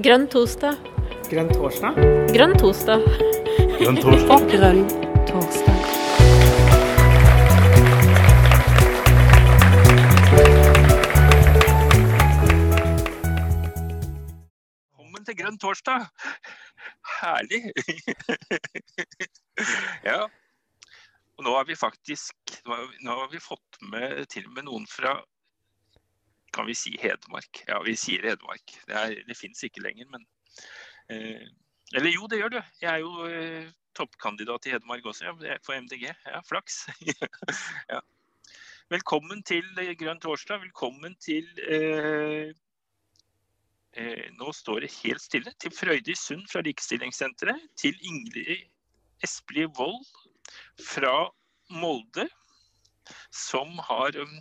Grønn torsdag. Grønn torsdag? Grønn torsdag. Grønn torsdag. Grønn torsdag. Velkommen til Grønn torsdag. Herlig. ja. Og nå har vi faktisk Nå har vi, fått med til og med noen fra Kan vi si Hedmark? Ja, vi sier Hedmark. Det, er, det fins ikke lenger, men eh, Eller jo, det gjør det. Jeg er jo eh, toppkandidat i Hedmark også, ja, for MDG. Ja, flaks. ja. Velkommen til eh, Grønn torsdag. Velkommen til eh, Eh, nå står det helt stille. Til Frøydis Sund fra Likestillingssenteret. Til Ingrid Espelid Wold fra Molde, som har um,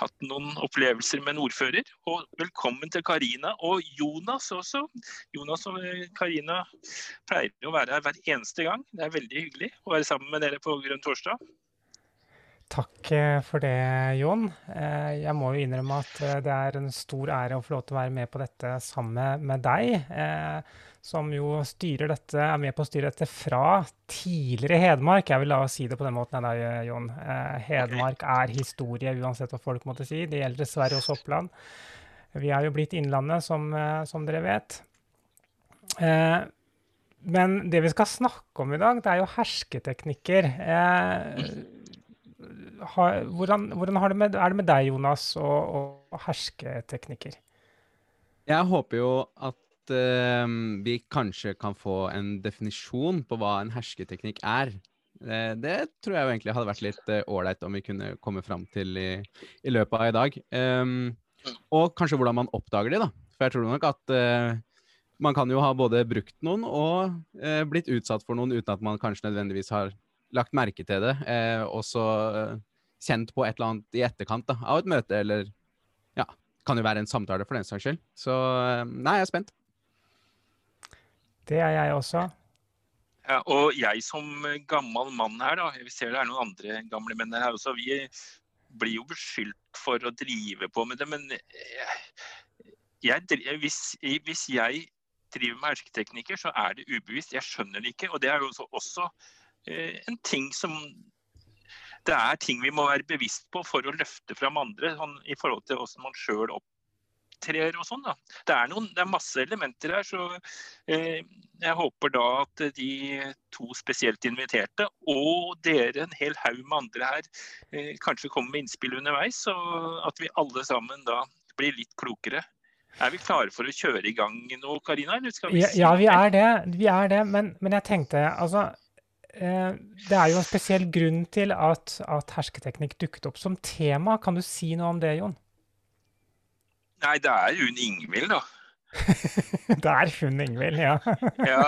hatt noen opplevelser med en ordfører. Og velkommen til Karina og Jonas også. Jonas og eh, Karina pleier å være her hver eneste gang. Det er veldig hyggelig å være sammen med dere på Grønn torsdag. Takk eh, for det, Jon. Eh, Jeg må jo innrømme at det er en stor ære å få lov til å være med på dette sammen med deg, som jo styrer dette, er med på å styre dette fra tidligere Hedmark. Jeg vil la oss si det på den måten, da, Jon. Eh, Hedmark er historie, uansett hva folk måtte si. Det gjelder dessverre også Oppland. Vi er jo blitt Innlandet, som, eh, som dere vet. Eh, Men det vi skal snakke om i dag, det er jo hersketeknikker. Eh, har, hvordan, hvordan har det med, er det med deg, Jonas, og, og hersketeknikker? Jeg håper jo at eh, vi kanskje kan få en definisjon på hva en hersketeknikk er. Uh, det tror jeg egentlig hadde vært litt ålreit om vi kunne komme fram til i, i løpet av i dag. Um, og kanskje hvordan man oppdager de, da. For jeg tror nok at eh, man kan jo ha både brukt noen og eh, blitt utsatt for noen uten at man kanskje nødvendigvis har lagt merke til det, eh, og så eh, kjent på et eller annet i etterkant da, av et møte, eller ja, kan jo være en samtale for den saks skyld. Så eh, nei, jeg er spent. Det er jeg også. Ja, og jeg som gammel mann her, da, vi ser det er noen andre gamle menn her også, vi blir jo beskyldt for å drive på med det, men jeg, hvis, hvis jeg driver med hersketeknikker, så er det ubevisst. Jeg skjønner det ikke. Og det er jo også, også eh, en ting som Det er ting vi må være bevisst på for å løfte fram andre, sånn, i forhold til hvordan man sjøl opptrer og sånn. da. Det er, noen, det er masse elementer her, så eh, jeg håper da at de to spesielt inviterte, og dere, en hel haug med andre her, eh, kanskje kommer med innspill underveis, og at vi alle sammen da blir litt klokere. Er vi klare for å kjøre i gang nå, Karina? Vi Ja, ja, vi er det. Vi er det. Men, men jeg tenkte altså eh, Det er jo en spesiell grunn til at, at hersketeknikk dukket opp som tema. Kan du si noe om det, Jon? Nei, det er hun Ingvild, da. Det er hun, Ingvild. Ja. Ja,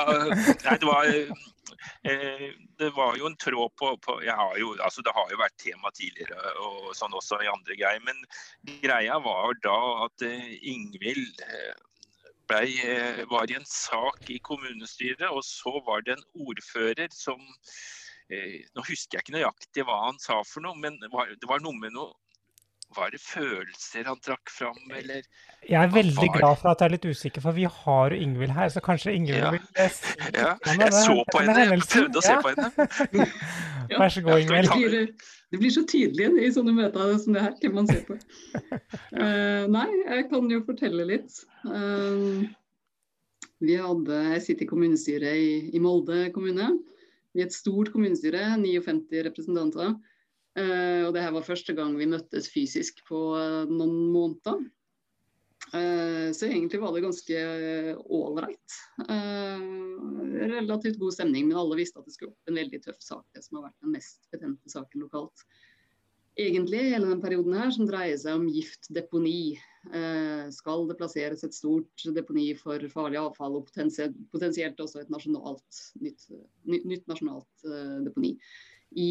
nei, det var eh, Det var jo en tråd på, på jo, altså Det har jo vært tema tidligere og sånn også i andre greier, men greia var da at eh, Ingvild eh, var i en sak i kommunestyret, og så var det en ordfører som Nå husker jeg ikke nøyaktig hva han sa for noe, men det var noe med noe Var det følelser han trakk fram, eller Jeg er veldig var glad for at jeg er litt usikker, for vi har jo Ingvild her, så kanskje Ingvild Ja. vil si Ja, jeg så på henne, jeg prøvde å se Ja. på henne. Vær så god, Ingvild. Det blir, så tydelig i sånne møter som det her, hvem man ser på. Uh, nei, jeg kan jo fortelle litt. Uh, vi hadde, jeg sitter i kommunestyret i, i Molde kommune. Vi er et stort kommunestyre, 59 representanter. Eh, og det her var første gang vi møttes fysisk på uh, noen måneder. Uh, så egentlig var det ganske ålreit. Relativt god stemning, men alle visste at det skulle opp en veldig tøff sak. Det som har vært den mest betente saken lokalt. Egentlig hele den perioden her, som dreier seg om giftdeponi. Skal det plasseres et stort deponi for farlig avfall og potensielt, også et nasjonalt, nytt, nytt, nasjonalt deponi i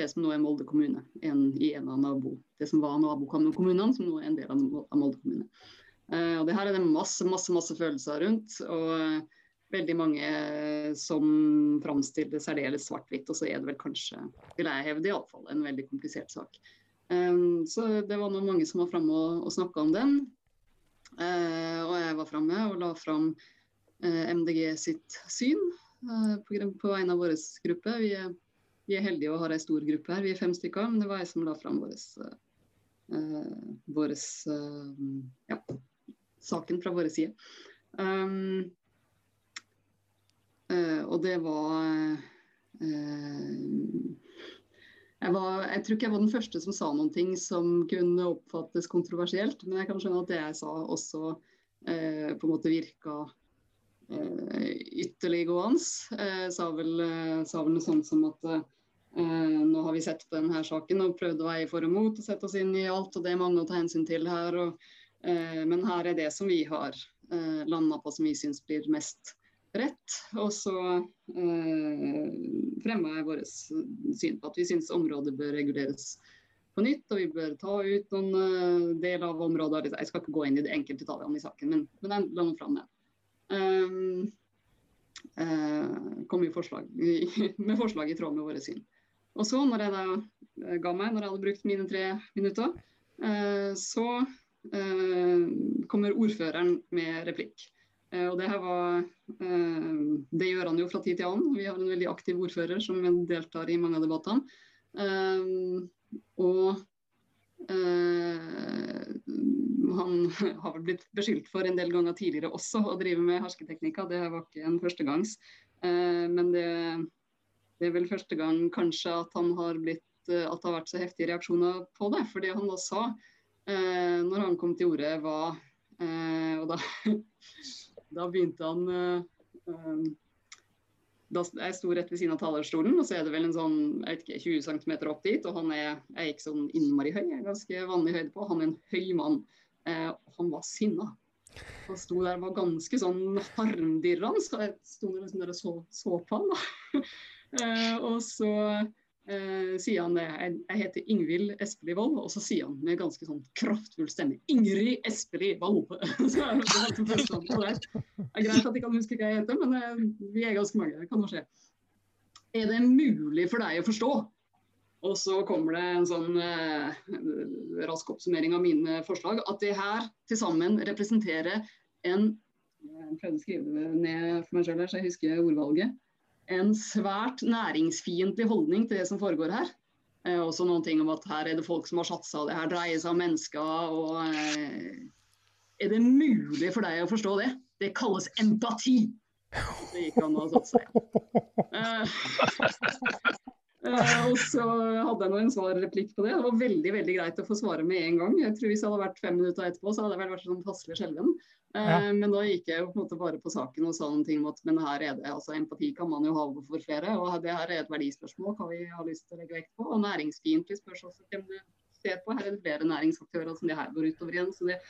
det som nå er Molde kommune, en, i en av nabo, det som var nabokommunene, som nå er en del av, Molde kommune. Uh, og det her er det masse, masse, masse følelser rundt. og eh, veldig mange som framstiller det særdeles svart-hvitt, og så er det vel kanskje, vil jeg hevde iallfall, en veldig komplisert sak. Um, så det var nå mange som var framme og, og snakka om den. Uh, og jeg var framme og la fram MDG sitt syn på, på vegne av vår gruppe. Vi er, vi er heldige og har ei stor gruppe her, vi er fem stykker. Men det var jeg som la fram vår vår ja, saken fra vår side. Um, uh, og det var uh, jeg, var, jeg tror ikke jeg var den første som sa noen ting som kunne oppfattes kontroversielt, men jeg kan skjønne at det jeg sa også eh, på en måte virka eh, ytterliggående. Eh, sa, vel, eh, sa vel noe sånt som at eh, nå har vi sett på denne saken og prøvd å veie for og mot og sette oss inn i alt, og det er mange å ta hensyn til her. Og, eh, men her er det som vi har eh, landa på som vi syns blir mest rett. Og så eh, fremma jeg vårt syn på at vi syns området bør reguleres på nytt, og vi bør ta ut noen eh, del av området. Jeg skal ikke gå inn i det enkelte detaljene i saken, men, men jeg la nå fram det. Um, eh, kom jo forslag, med forslag i tråd med våre syn. Og så, når jeg da eh, ga meg, når jeg hadde brukt mine tre minutter, eh, så eh, kommer ordføreren med replikk. Og det her var Det gjør han jo fra tid til annen. Vi har en veldig aktiv ordfører som deltar i mange av debattene. Og han har vel blitt beskyldt for en del ganger tidligere også å drive med hersketeknikker. Det var ikke en førstegangs. men det, det, er vel første gang kanskje at har blitt at det har vært så heftige reaksjoner på det. For det han da sa eh, når han kom til orde, var eh, Og da, da begynte han eh, da Jeg sto rett ved siden av talerstolen, og så er det vel en sånn jeg vet ikke, 20 cm opp dit. Og han er, er ikke sånn innmari høy, jeg er ganske vanlig høyde på. Han er en høy mann. Eh, han var sinna. Han sto der og var ganske sånn harmdirrende. Så jeg sto liksom der og så, så på han. da. eh, og så eh, sier han det. Jeg, heter Ingvild Espelid Wold, og så sier han med ganske sånn kraftfull stemme Ingrid Espelid Wold. det, er greit at jeg kan huske hva jeg heter, men eh, vi er ganske mange. Det kan nå skje. Er det mulig for deg å forstå? Og så kommer det en sånn eh, rask oppsummering av mine forslag. At det her til sammen representerer en Jeg prøvde å skrive det ned for meg sjøl, så jeg husker ordvalget en svært næringsfiendtlig holdning til det som foregår her. Eh, også noen ting om at her er det folk som har satsa, det her dreier seg om mennesker. og eh, Er det mulig for deg å forstå det? Det kalles empati. Det gikk an å satse. Eh, og så hadde jeg en svarreplikk på det. Det var veldig veldig greit å få svare med en gang. Jeg tror Hvis det hadde vært fem minutter etterpå, så hadde jeg vel vært sånn passelig skjelven. Ja. Uh, men da gikk jeg jo på en måte bare på saken og sa noen ting om at men her er det, altså empati kan man jo ha overfor flere. Og det her er et verdispørsmål hva vi har lyst til å legge vekt på. Og næringsfiendtlig spørsmål også hvem du ser på. Her er det flere næringsaktører som det her går utover igjen. Så det,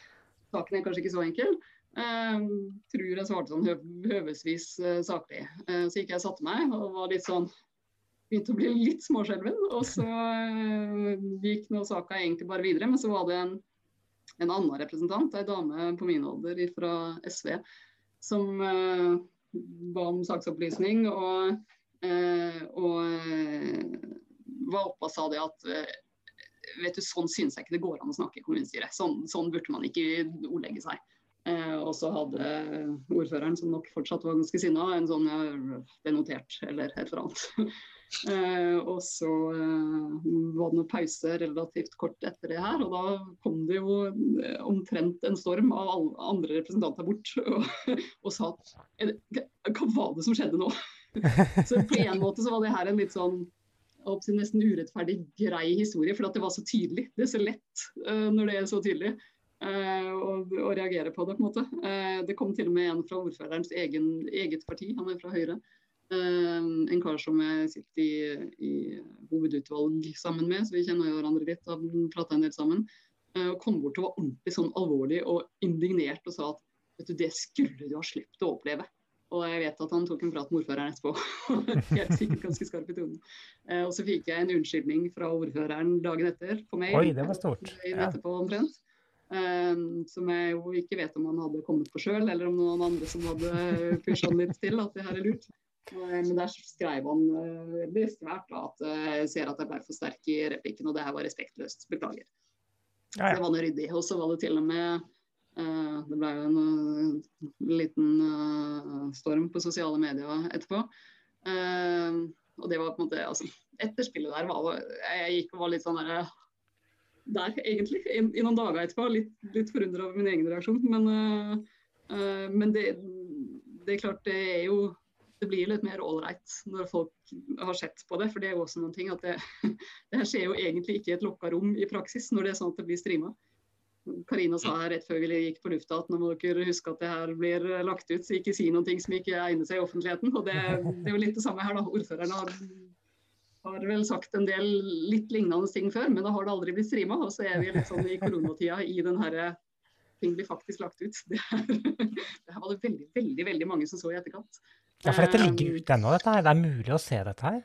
saken er kanskje ikke så enkel. Um, tror jeg svarte sånn høv høvesvis uh, saklig. så gikk jeg og satte meg og var litt sånn begynte å bli litt småskjelven. Og så gikk nå saka egentlig bare videre. Men så var det en en annen representant, ei dame på min alder fra SV, som uh, ba om saksopplysning. Og, uh, og uh, var oppe og sa det at vet du, sånn synes jeg ikke det går an å snakke i kommunestyret. Sånn, sånn burde man ikke ordlegge seg. og så hadde ordføreren, som nok fortsatt var ganske sinna, en sånn ja, det er eller et eller annet. Eh, og så eh, var det pause relativt kort etter det her, og da kom det jo eh, omtrent en storm av alle andre representanter bort og, og sa at hva var det som skjedde nå? så på en måte så var det her en litt sånn nesten urettferdig grei historie, for det var så tydelig. Det er så lett uh, når det er så tydelig. Uh, å, reagere på det, på en måte. Uh, det kom til og med en fra ordførerens egen, eget parti, han er fra Høyre, Uh, en kar som jeg sitter i, i, hovedutvalg sammen med, så vi kjenner jo hverandre litt og prata en del sammen. Og kom bort og var ordentlig sånn alvorlig og indignert og sa at vet du, det skulle du ha sluppet å oppleve. Og jeg vet at han tok en prat med ordføreren etterpå. Helt sikkert ganske skarp i tonen. Uh, og så fikk jeg en unnskyldning fra ordføreren dagen etter på mail. Oi, det var stort. Ja. Etterpå, omtrent. Um, som jeg jo ikke vet om han hadde kommet på sjøl, eller om noen andre som hadde pusha han litt til at det her er lurt. Men der skrev han eh, veldig svært at eh, jeg ser at jeg ble for sterk i replikken, og det her var respektløst. Beklager. Ja, ja. Det var noe ryddig. Og så var det til og med Uh, det ble jo en uh, liten uh, storm på sosiale medier etterpå. Og det var på en måte altså, Etter spillet der var jeg gikk og var litt sånn der, der egentlig, i, i, noen dager etterpå. Litt, litt forundra over min egen reaksjon. Men, men det, det, er klart, det er jo det blir litt mer ålreit når folk har sett på det. For det er jo også noen ting at det, det her skjer jo egentlig ikke i et lukka rom i praksis, når det er sånn at det blir streama. Karina sa her rett før vi gikk på lufta at nå må dere huske at det her blir lagt ut, så ikke si noen ting som ikke egner seg i offentligheten. Og det, det, er jo litt det samme her, da. Ordføreren har, har, vel sagt en del litt lignende ting før, men da har det aldri blitt streama. Og så er vi litt sånn i koronatida i den herre ting blir faktisk lagt ut. Det her, det her var det veldig, veldig, veldig mange som så i etterkant. Ja, for dette ligger ute ennå, dette her. Det er mulig å se dette her?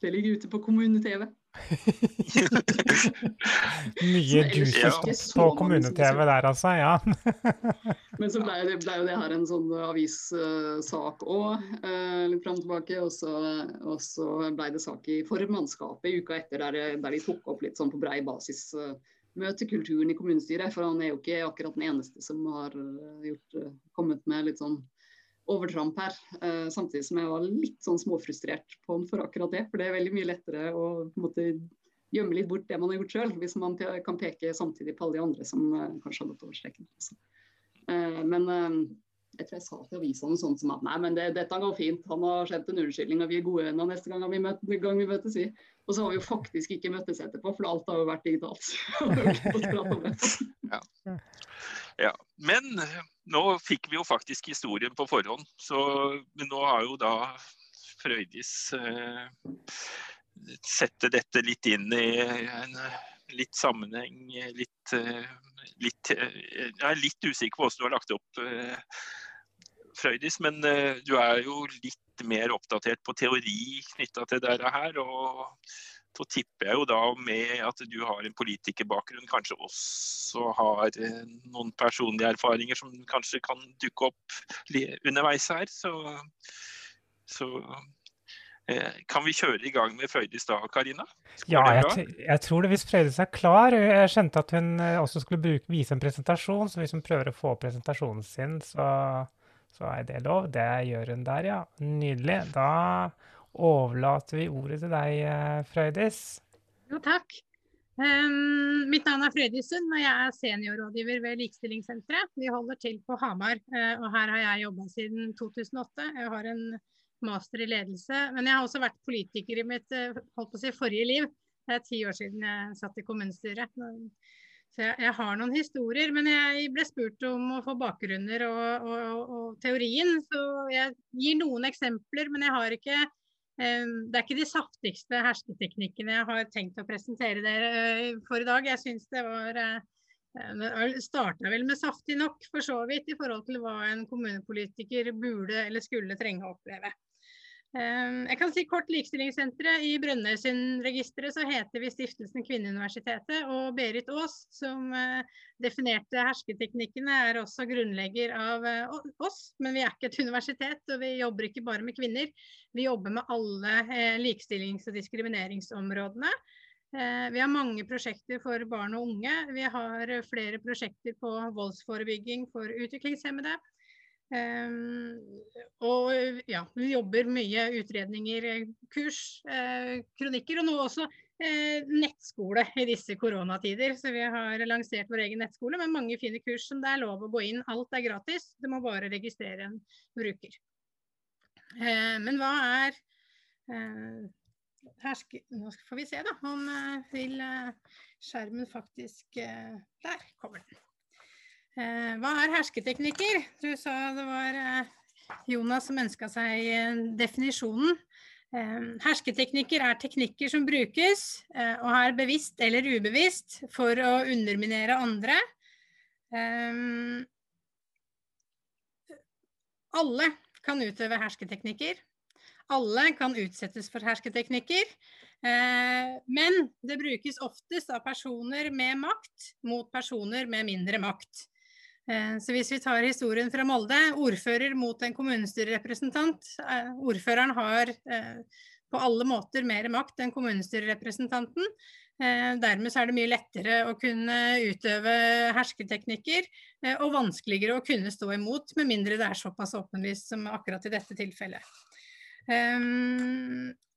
Det ligger ute på kommune-TV. Mye juice på kommune-TV der, altså. Ja. Men så ble, det, ble jo det her en sånn avissak òg, uh, litt fram og tilbake. Og så, og så ble det sak i formannskapet uka etter, der, der, de tok opp litt sånn på brei basis. Møtekulturen i kommunestyret, for han er jo ikke akkurat den eneste som har gjort, kommet med litt sånn overtramp her. Uh, samtidig som jeg var litt sånn småfrustrert på han for akkurat det. For det er veldig mye lettere å måte, gjemme litt bort det man har gjort sjøl, hvis man kan peke samtidig på alle de andre som uh, kanskje har gått over streken. Uh, men jeg tror jeg sa til avisa noe sånt som at nei, men det, dette går fint, han har skjedd en unnskyldning og vi er gode venner neste gang vi, møte, gang vi møtes. i. Og så har vi jo faktisk ikke møttes etterpå, for alt har jo vært digitalt. ja. ja. Men nå fikk vi jo faktisk historien på forhånd. Så, men nå har jo da Frøydis eh, sette dette litt inn i en litt sammenheng. Litt, eh, litt Jeg er litt usikker på hvordan du har lagt opp, eh, Frøydis. Men eh, du er jo litt mer oppdatert på teori knytta til dette her. og så tipper jeg jo da med at du har en politikerbakgrunn, kanskje også har eh, noen personlige erfaringer som kanskje kan dukke opp underveis her. Så, så eh, kan vi kjøre i gang med Frøydis da, Karina? Ja, jeg, jeg, tror det hvis Frøydis er klar. Jeg skjønte at hun eh, også skulle bruke, vise en presentasjon, så hvis hun prøver å få presentasjonen sin, så, så er det lov. Det gjør hun der, ja. Nydelig. Da overlater vi ordet til deg, eh, Frøydis. Jo, takk. Um, mitt navn er Frøydis Sund, og jeg er seniorrådgiver ved Likestillingssenteret. Vi holder til på Hamar, uh, og her har jeg jobba siden 2008. Jeg har en master i ledelse, men jeg har også vært politiker i mitt uh, holdt på å si, forrige liv. Det er ti år siden jeg satt i kommunestyret. Så jeg, jeg, har noen historier, men jeg ble spurt om å få bakgrunner og, og, og, og teorien. Så jeg gir noen eksempler, men jeg har ikke det er ikke de saftigste hersketeknikkene jeg har tenkt å presentere dere eh, for i dag. Jeg syns det var eh, starta vel med saftig nok, for så vidt, i forhold til hva en kommunepolitiker burde eller skulle trenge å oppleve. Ehm, jeg kan si kort Likestillingssenteret. I Brønnøysundregisteret så heter vi Stiftelsen Kvinneuniversitetet. Og Berit Aas, som eh, definerte hersketeknikkene, er også grunnlegger av eh, oss. Men vi er ikke et universitet, og vi jobber ikke bare med kvinner. Vi jobber med alle eh, likestillings- og diskrimineringsområdene. Vi har mange prosjekter for barn og unge. Vi har flere prosjekter på voldsforebygging for utviklingshemmede. Um, og ja, vi jobber mye utredninger, kurs, eh, kronikker, og nå også eh, nettskole i disse koronatider. Så vi har lansert vår egen nettskole med mange fine kurs som det er lov å gå inn. Alt er gratis, du må bare registrere en bruker. Eh, men hva er herske... Nå får vi se da, om vil skjermen faktisk Der kommer den. Eh, hva er hersketeknikker? Du sa det var eh, Jonas som ønska seg eh, definisjonen. Hersketeknikker er teknikker som brukes, og er bevisst eller ubevisst, for å underminere andre. Alle kan utøve hersketeknikker. Alle kan utsettes for hersketeknikker. Men det brukes oftest av personer med makt mot personer med mindre makt. Eh, så hvis vi tar historien fra Molde, ordfører mot en kommunestyrerepresentant. Eh, ordføreren har eh, på alle måter mer makt enn kommunestyrerepresentanten. Dermed er det mye lettere å kunne utøve hersketeknikker, og vanskeligere å kunne stå imot, med mindre det er såpass åpenlyst som akkurat i dette tilfellet.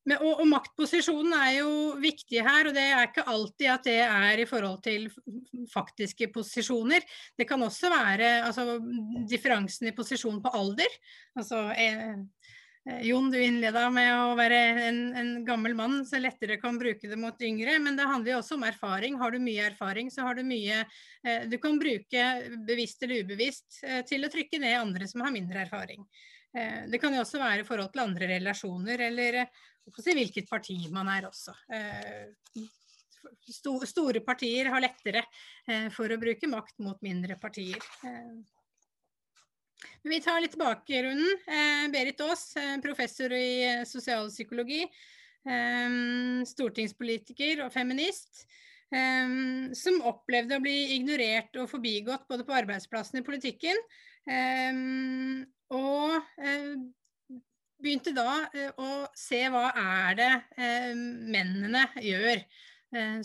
Men, og, og, maktposisjonen er jo viktig her, og det er ikke alltid at det er i forhold til faktiske posisjoner. Det kan også være altså, differansen i posisjon på alder. Altså, eh, Eh, Jon, du innleda med å være en, en, gammel mann, så lettere kan bruke det mot yngre. Men det handler jo også om erfaring. Har du mye erfaring, så har du mye eh, du kan bruke, bevisst eller ubevisst, eh, til å trykke ned andre som har mindre erfaring. Eh, det kan jo også være i forhold til andre relasjoner, eller eh, si, hvilket parti man er også. Eh, store partier har lettere for å bruke makt mot mindre partier. Vi tar litt tilbake runden. Berit Aas, professor i sosialpsykologi. Stortingspolitiker og feminist. Som opplevde å bli ignorert og forbigått både på arbeidsplassen i politikken. Eh, og begynte da å se hva er det mennene gjør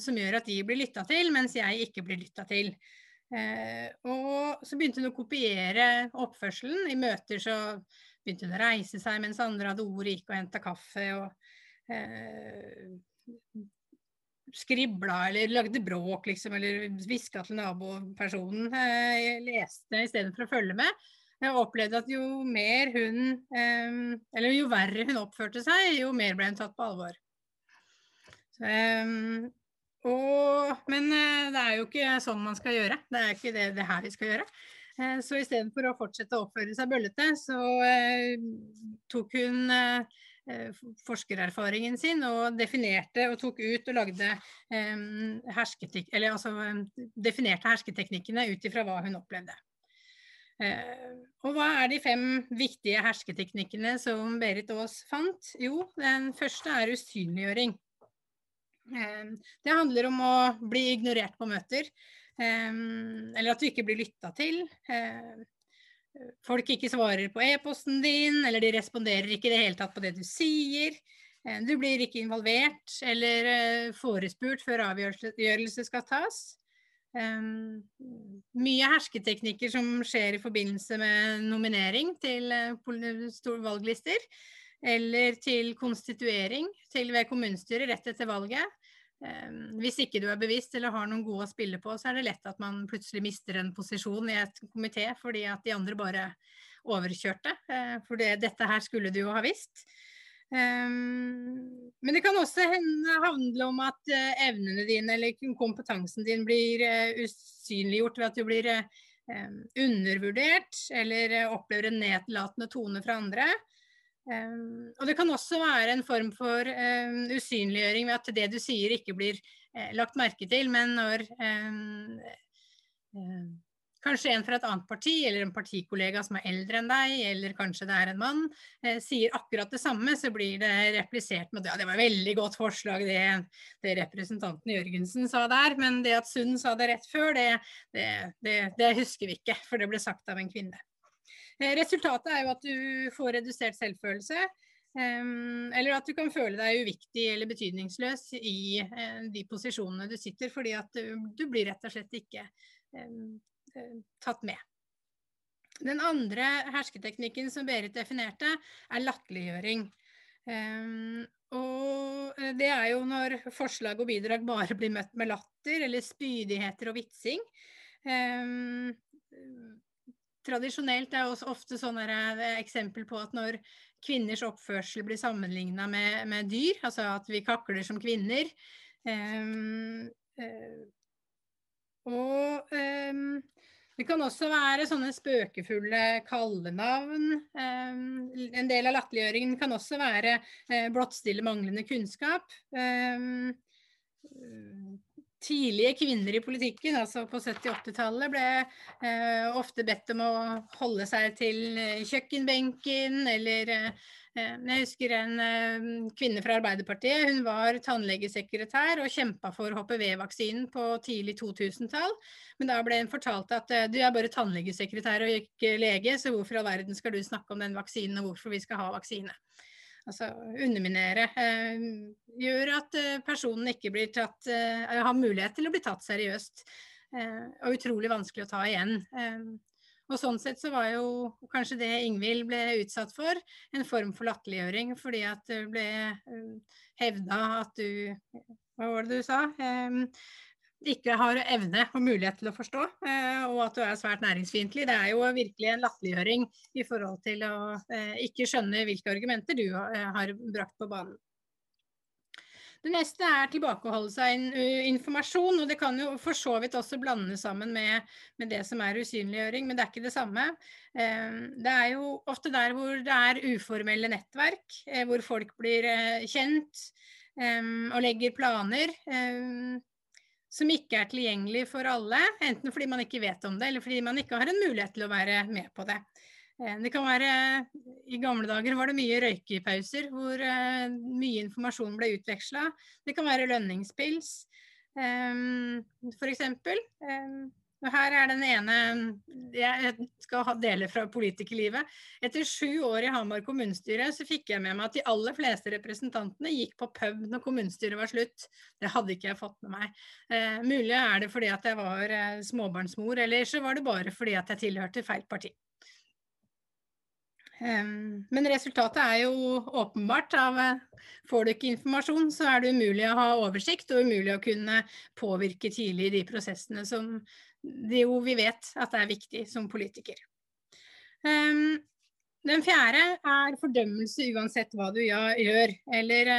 som gjør at de blir lytta til, mens jeg ikke blir lytta til. Eh, og så begynte hun å kopiere oppførselen. I møter så begynte hun å reise seg mens andre hadde ordet, gikk og henta kaffe. og eh, skribla eller lagde bråk, liksom, eller hviska til nabopersonen. Eh, jeg leste istedenfor å følge med. Jeg opplevde at jo mer hun eh, Eller jo verre hun oppførte seg, jo mer ble hun tatt på alvor. Eh, og, men det er jo ikke sånn man skal gjøre. Det er ikke det, det her vi skal gjøre. Så istedenfor å fortsette å oppføre seg bøllete, så tok hun forskererfaringen sin og definerte og tok ut og lagde eh, hersketek eller, altså, definerte hersketeknikkene ut ifra hva hun opplevde. Eh, og hva er de fem viktige hersketeknikkene som Berit Aas fant? Jo, den første er usynliggjøring. Det handler om å bli ignorert på møter, eller at du ikke blir lytta til. Ehm, folk ikke svarer på e-posten din, eller de responderer ikke i det hele tatt på det du sier. Du blir ikke involvert eller eh, forespurt før avgjørelse skal tas. Um, mye hersketeknikker som skjer i forbindelse med nominering til valglister. Eller til konstituering til ved kommunestyret rett etter valget. Hvis ikke du er bevisst eller har noen gode å spille på, så er det lett at man plutselig mister en posisjon i et komité fordi at de andre bare overkjørte. Eh, for det, dette her skulle du jo ha visst. Men det kan også handle om at uh, evnene dine eller kompetansen din blir uh, usynliggjort ved at du blir undervurdert eller opplever en nedlatende tone fra andre. Um, og det kan også være en form for um, usynliggjøring ved at det du sier ikke blir uh, lagt merke til, men når um, uh, kanskje en fra et annet parti eller en partikollega som er eldre enn deg, eller kanskje det er en mann, uh, sier akkurat det samme, så blir det replisert med ja, det var et veldig godt forslag det, det, representanten Jørgensen sa der, men det at Sund sa det rett før, det, det, det husker vi ikke, for det ble sagt av en kvinne. Eh, resultatet er jo at du får redusert selvfølelse. Eller at du kan føle deg uviktig eller betydningsløs i uh, de posisjonene du sitter, fordi at du, blir rett og slett ikke uh, tatt med. Den andre hersketeknikken som Berit definerte, er latterliggjøring. Og det er jo når forslag og bidrag bare blir møtt med latter eller spydigheter og vitsing. Tradisjonelt er også ofte sånne eksempel på at når kvinners oppførsel blir sammenligna med, med, dyr, altså at vi kakler som kvinner. Um, og um, det kan også være sånne spøkefulle kallenavn. En del av latterliggjøringen kan også være blottstille manglende kunnskap. Um, tidlige kvinner i politikken, altså på 70-80-tallet, ble eh, ofte bedt om å holde seg til eh, kjøkkenbenken eller eh, Jeg husker en eh, kvinne fra Arbeiderpartiet. Hun var tannlegesekretær og kjempa for HPV-vaksinen på tidlig 2000-tall. Men da ble hun fortalt at eh, du er bare tannlegesekretær og ikke lege, så hvorfor i all verden skal du snakke om den vaksinen og hvorfor vi skal ha vaksine? Altså underminere. Gjør at personen ikke blir tatt, har mulighet til å bli tatt seriøst. Og utrolig vanskelig å ta igjen. Og sånn sett så var jo kanskje det Ingvild ble utsatt for, en form for latterliggjøring. Fordi at det ble hevda at du Hva var det du sa? Ikke har evne og mulighet til å forstå, uh, og at du er svært næringsfiendtlig. Det er jo virkelig en latterliggjøring i forhold til å uh, ikke skjønne hvilke argumenter du har brakt på banen. Det neste er tilbakeholdelse av informasjon, og det kan jo for så vidt også blandes sammen med, med, det som er usynliggjøring, men det er ikke det samme. Eh, det er jo ofte der hvor det er uformelle nettverk, eh, hvor folk blir eh, kjent og legger planer som ikke er tilgjengelig for alle, enten fordi man ikke vet om det, eller fordi man ikke har en mulighet til å være med på det. Eh, det kan være I gamle dager var det mye røykepauser hvor uh, mye informasjon ble utveksla. Det kan være lønningspils, um, f.eks. Her er den ene Jeg skal dele fra politikerlivet. Etter sju år i Hamar kommunestyre så fikk jeg med meg at de aller fleste representantene gikk på pub når kommunestyret var slutt. Det hadde ikke jeg fått med meg. Eh, mulig er det fordi at jeg var eh, småbarnsmor, eller så var det bare fordi at jeg tilhørte feil parti. Men resultatet er jo åpenbart. av eh, Får du ikke informasjon, så er det umulig å ha oversikt og umulig å kunne påvirke tidlig de prosessene som det jo vi vet at er viktig som politiker. Den fjerde er fordømmelse uansett hva du gjør. Eller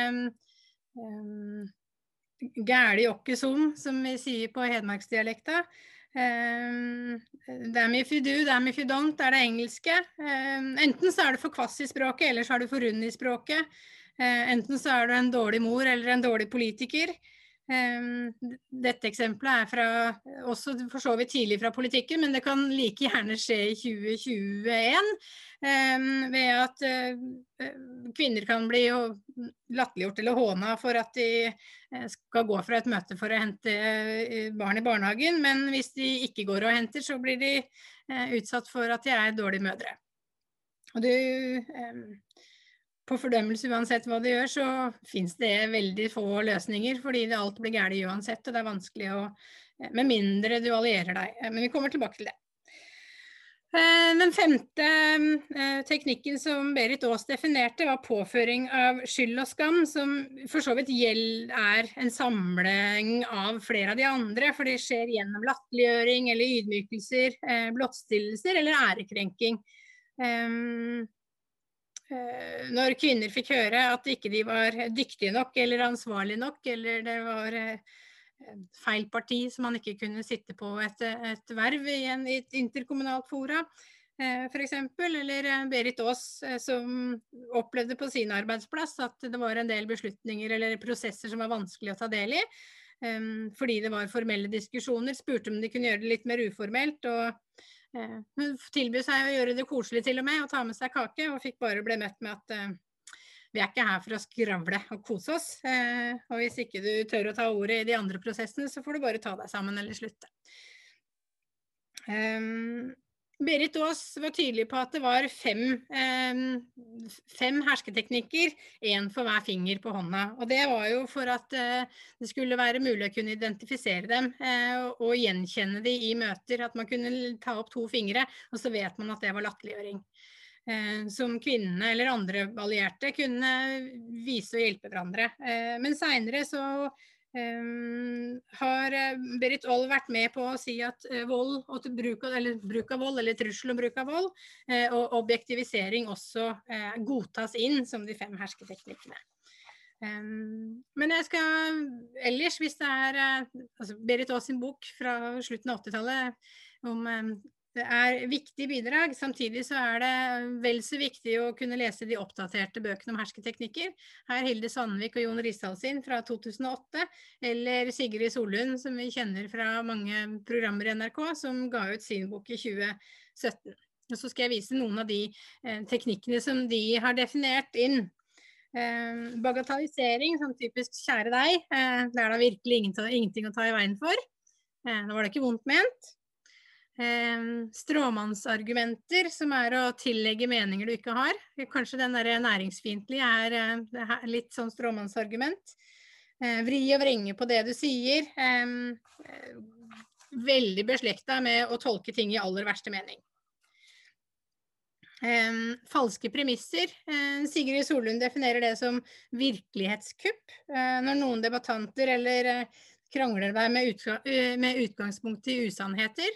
um, gæli åkke som vi sier på hedmarksdialekta. Um, damn if you do, damn if you don't er det engelske. Um, enten så er du for kvass i språket, eller så er du for rund i språket. Uh, enten så er du en dårlig mor eller en dårlig politiker. Um, dette eksempelet er fra, også for så vidt tidlig fra politikken, men det kan like gjerne skje i 2021. Um, ved at uh, kvinner kan bli latterliggjort eller håna for at de uh, skal gå fra et møte for å hente barn i barnehagen, men hvis de ikke går og henter, så blir de utsatt for at de er dårlige mødre. Og du, um, på fordømmelse uansett hva du gjør, så fins det veldig få løsninger, fordi det alt blir galt uansett, og det er vanskelig å Med mindre du allierer deg. Men vi kommer tilbake til det. Eh, den femte eh, teknikken som Berit Aas definerte, var påføring av skyld og skam, som for så vidt er en samling av flere av de andre, for det skjer gjennom latterliggjøring eller ydmykelser, eh, blottstillelser eller ærekrenking. Når kvinner fikk høre at ikke de var dyktige nok eller ansvarlige nok, eller det var feil parti som man ikke kunne sitte på et, et verv i, en, et interkommunalt fora. for F.eks. Eller eh, Berit Aas eh, som opplevde på sin arbeidsplass at det var en del beslutninger eller prosesser som var vanskelig å ta del i. Fordi det var formelle diskusjoner. Spurte om de kunne gjøre det litt mer uformelt. og Hun tilbød seg å gjøre det koselig til og med, og ta med seg kake. Og fikk bare bli møtt med at vi er ikke her for å skravle og kose oss. Eh, og hvis ikke du tør å ta ordet i de andre prosessene, så får du bare ta deg sammen eller slutte. Berit Aas var tydelig på at det var fem, eh, fem hersketeknikker, én for hver finger på hånda. Og det var jo for at eh, det skulle være mulig å kunne identifisere dem eh, og gjenkjenne dem i møter. At man kunne ta opp to fingre, og så vet man at det var latterliggjøring. Eh, som kvinnene eller andre allierte kunne vise og hjelpe hverandre. Eh, men seinere så eh, har Berit Aall vært med på å si at vold og bruk av, bruk av vold, eller trussel om bruk av vold, og objektivisering også godtas inn som de fem hersketeknikkene. men jeg skal ellers, hvis det er altså Berit Aas sin bok fra slutten av 80-tallet om det er viktige bidrag. Samtidig så er det vel så viktig å kunne lese de oppdaterte bøkene om hersketeknikker. Her Hilde Sandvik og Jon Risdal sin fra 2008, eller Sigrid Solund, som vi kjenner fra mange programmer i NRK, som ga ut sin bok i 2017. Og så skal jeg vise noen av de eh, teknikkene som de har definert inn. Eh, bagatellisering, sånn typisk 'kjære deg', eh, det er da virkelig ingenting å ta i veien for. Eh, nå var det ikke vondt ment. Stråmannsargumenter, som er å tillegge meninger du ikke har. Kanskje den der næringsfiendtlige er, er litt sånn stråmannsargument. Vri og vrenge på det du sier. Veldig beslekta med å tolke ting i aller verste mening. Falske premisser. Sigrid Solund definerer det som virkelighetskupp. Uh, når noen debattanter eller krangler deg utga med, utgangspunkt i usannheter.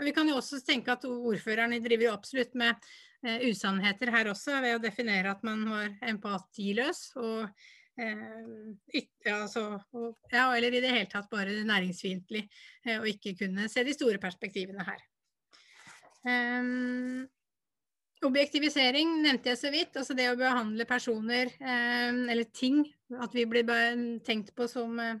vi kan jo også tenke at ordførerne driver absolutt med usannheter her også, ved å definere at man var empatiløs. og ja, altså, og, ja, eller i det hele tatt bare næringsfiendtlig, og ikke kunne se de store perspektivene her. Objektivisering nevnte jeg så vidt. Altså det å behandle personer eh, eller ting, at vi blir tenkt på som eh,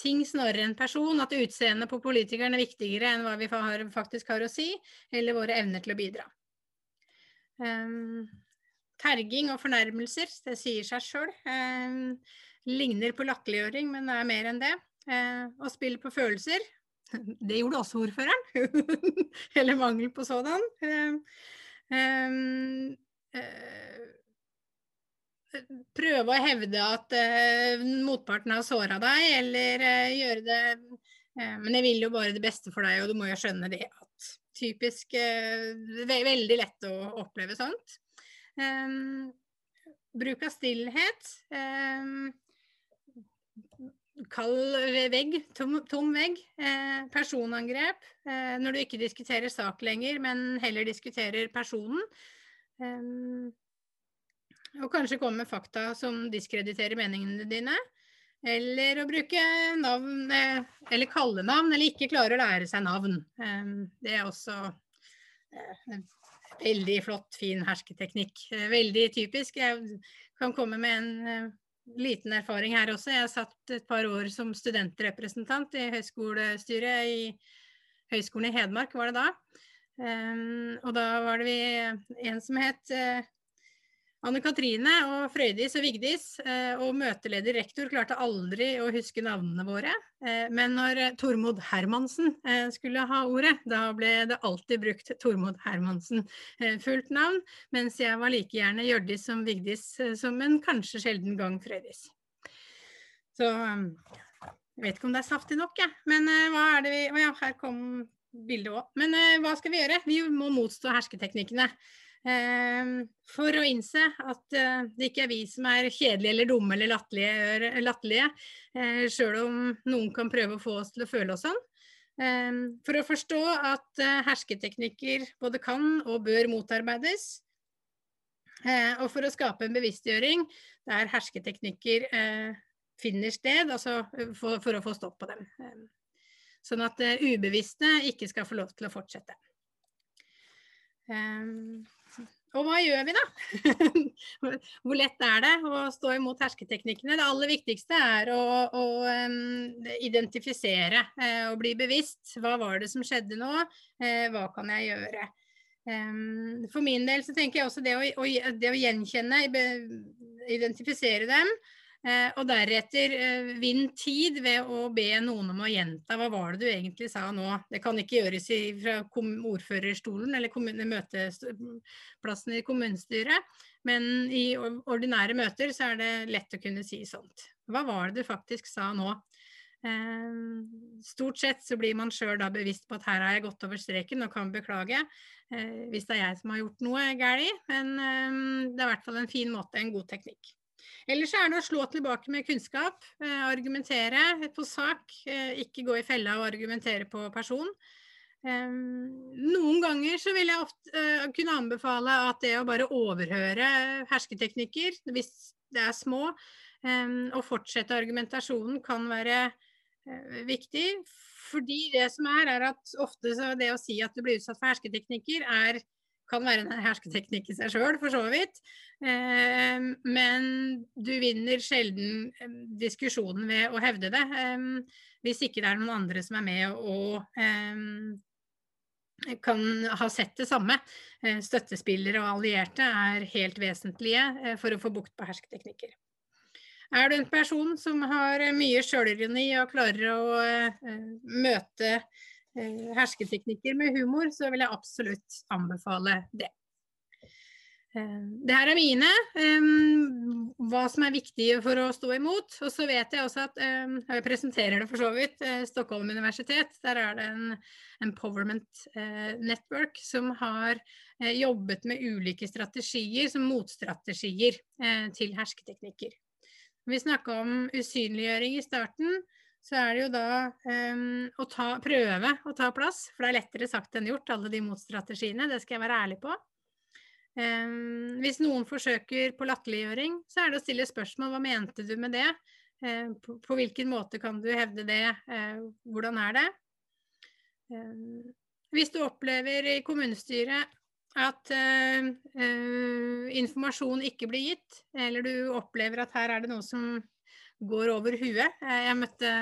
ting snarere enn person. At utseendet på politikeren er viktigere enn hva vi faktisk har å si, eller våre evner til å bidra. Um, terging og fornærmelser, det sier seg sjøl. Um, ligner på latterliggjøring, men er mer enn det. Uh, og spill på følelser, det gjorde også ordføreren. Eller mangel på sådan. Um, uh, prøve å hevde at uh, motparten har såra deg, eller uh, gjøre det Men jeg vil jo bare det beste for deg, og du må jo skjønne det at Typisk ve Veldig lett å oppleve sånt. Um, bruk av stillhet. Um, kald vegg, tom, tom vegg. Eh, personangrep. Eh, når du ikke diskuterer sak lenger, men heller diskuterer personen. Eh, og kanskje komme med fakta som diskrediterer meningene dine. Eller å bruke navn, eh, eller kallenavn, eller ikke klare å lære seg navn. Eh, det er også eh, veldig flott, fin hersketeknikk. veldig typisk. Jeg kan komme med en liten erfaring her også. Jeg satt et par år som studentrepresentant i høyskolestyret i Høgskolen i Hedmark, var det da. Um, og da var det en som het Anne Katrine og Frøydis og Vigdis uh, og møteleder rektor klarte aldri å huske navnene våre. Uh, men når Tormod Hermansen skulle ha ordet, da ble det alltid brukt Tormod Hermansen fullt navn, mens jeg var like gjerne Hjørdis som Vigdis som en kanskje sjelden gang Frøydis. Så jeg vet ikke om det er saftig nok, jeg. Men hva er det vi Å ja, her kom bildet òg. Men hva skal vi gjøre? Vi må motstå hersketeknikkene. Ehm, for å innse at eh, det ikke er vi som er kjedelige eller dumme eller latterlige, eh, sjøl om noen kan prøve å få oss til å føle oss sånn. Ehm, for å forstå at eh, hersketeknikker både kan og bør motarbeides. Og for å skape en bevisstgjøring der hersketeknikker finner sted, altså for, for å få stopp på dem. Ehm, sånn at ubevisste ikke skal få lov til å fortsette. Og hva gjør vi da? Hvor lett er det å stå imot hersketeknikkene? Det aller viktigste er å, å um, identifisere uh, og bli bevisst. Hva var det som skjedde nå? Uh, hva kan jeg gjøre? Um, for min del så tenker jeg også det å, å, det å gjenkjenne, identifisere dem, og deretter eh, vinn tid ved å be noen om å gjenta hva var det du egentlig sa nå. Det kan ikke gjøres fra ordførerstolen eller møteplassen i kommunestyret, men i ordinære møter så er det lett å kunne si sånt. Hva var det du faktisk sa nå? Eh, stort sett så blir man sjøl da bevisst på at her har jeg gått over streken og kan beklage eh, hvis det er jeg som har gjort noe galt, men eh, det er i hvert fall en fin måte, en god teknikk. Ellers er det å slå tilbake med kunnskap, eh, argumentere på sak, eh, ikke gå i fella og argumentere på person. Eh, noen ganger så vil jeg ofte kunne anbefale at det å bare overhøre hersketeknikker, hvis det er små, og fortsette argumentasjonen kan være viktig. Fordi det som er, er at ofte det å si at du blir utsatt for hersketeknikker, er kan være en hersketeknikk i seg sjøl, for så vidt. Eh, men du vinner sjelden eh, diskusjonen ved å hevde det, eh, hvis ikke det er noen andre som er med og kan ha sett det samme. Støttespillere og allierte er helt vesentlige for å få bukt på hersketeknikker. Er du en person som har mye sjølironi og klarer å møte eh, hersketeknikker med humor, så vil jeg absolutt anbefale det. Eh, det her er mine. Hva som er viktig for å stå imot. Og så vet jeg også at Jeg presenterer det for så vidt. Uh, Stockholm universitet. Der er det en Empowerment Network som har jobbet med ulike strategier som motstrategier til hersketeknikker. Vi snakka om usynliggjøring i starten, så er det jo da um, å ta, prøve å ta plass. For det er lettere sagt enn gjort, alle de motstrategiene. Det skal jeg være ærlig på. Um, hvis noen forsøker på latterliggjøring, så er det å stille spørsmål hva mente du med det? Uh, på, på, hvilken måte kan du hevde det? Uh, hvordan er det? Um, hvis du opplever i kommunestyret at uh, informasjon ikke blir gitt, eller du opplever at her er det noe som går over huet Jeg møtte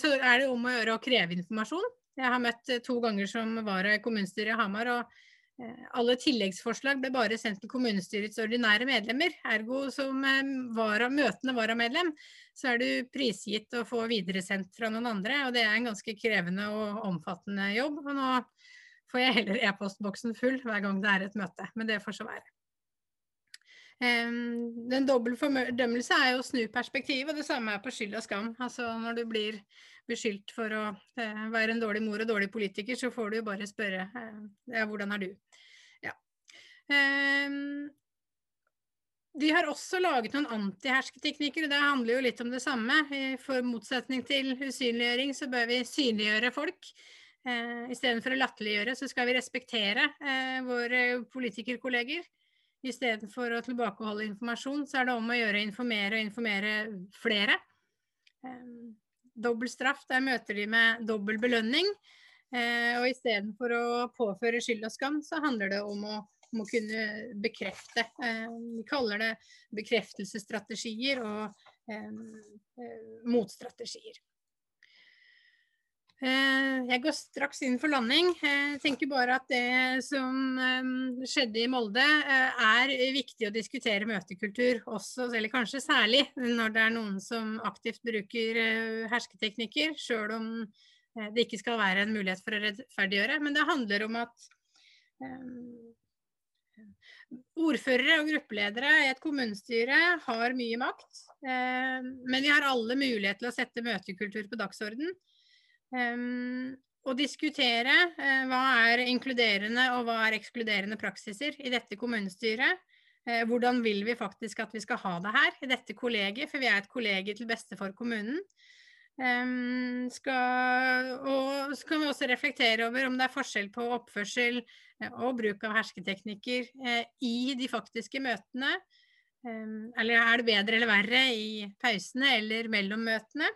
Så er det om å gjøre å kreve informasjon. Jeg har møtt to ganger som vara i kommunestyret i Hamar. og Eh, alle tilleggsforslag ble bare sendt til kommunestyrets ordinære medlemmer. Ergo som eh, vara, møtende varamedlem, så er du prisgitt å få videresendt fra noen andre. Og det er en ganske krevende og omfattende jobb. Og nå får jeg heller e-postboksen full hver gang det er et møte. Men det får så være. Den dobbel fordømmelse er jo å snu perspektivet, og det samme er på skyld og skam. Altså når du blir beskyldt for å eh, være en dårlig mor og dårlig politiker, så får du jo bare spørre eh, ja, hvordan er du? Ja. de har også laget noen antihersketeknikker, og det handler jo litt om det samme. For motsetning til usynliggjøring, så bør vi synliggjøre folk. Eh, Istedenfor å latterliggjøre, så skal vi respektere våre politikerkolleger. Istedenfor å tilbakeholde informasjon, så er det om å gjøre informere og informere flere. Dobbel straff, der møter de med dobbel belønning. Uh, og istedenfor å påføre skyld og skam, så handler det om å, om å kunne bekrefte. Vi kaller det bekreftelsesstrategier og uh, motstrategier. Eh, jeg går straks inn for landing. Jeg tenker bare at det som eh, skjedde i Molde eh, er viktig å diskutere møtekultur også, eller kanskje særlig når det er noen som aktivt bruker hersketeknikker, sjøl om det ikke skal være en mulighet for å rettferdiggjøre. Men det handler om at Ordførere og gruppeledere i et kommunestyre har mye makt, men vi har alle mulighet til å sette møtekultur på dagsorden. Um, diskutere uh, hva er inkluderende og hva er ekskluderende praksiser i dette kommunestyret. Uh, hvordan vil vi faktisk at vi skal ha det her i dette kollegiet, for vi er et kollegium til beste for kommunen. Um, skal, og så kan vi også reflektere over om det er forskjell på oppførsel uh, og bruk av hersketeknikker i de faktiske møtene. Um, eller er det bedre eller verre i pausene eller mellom møtene?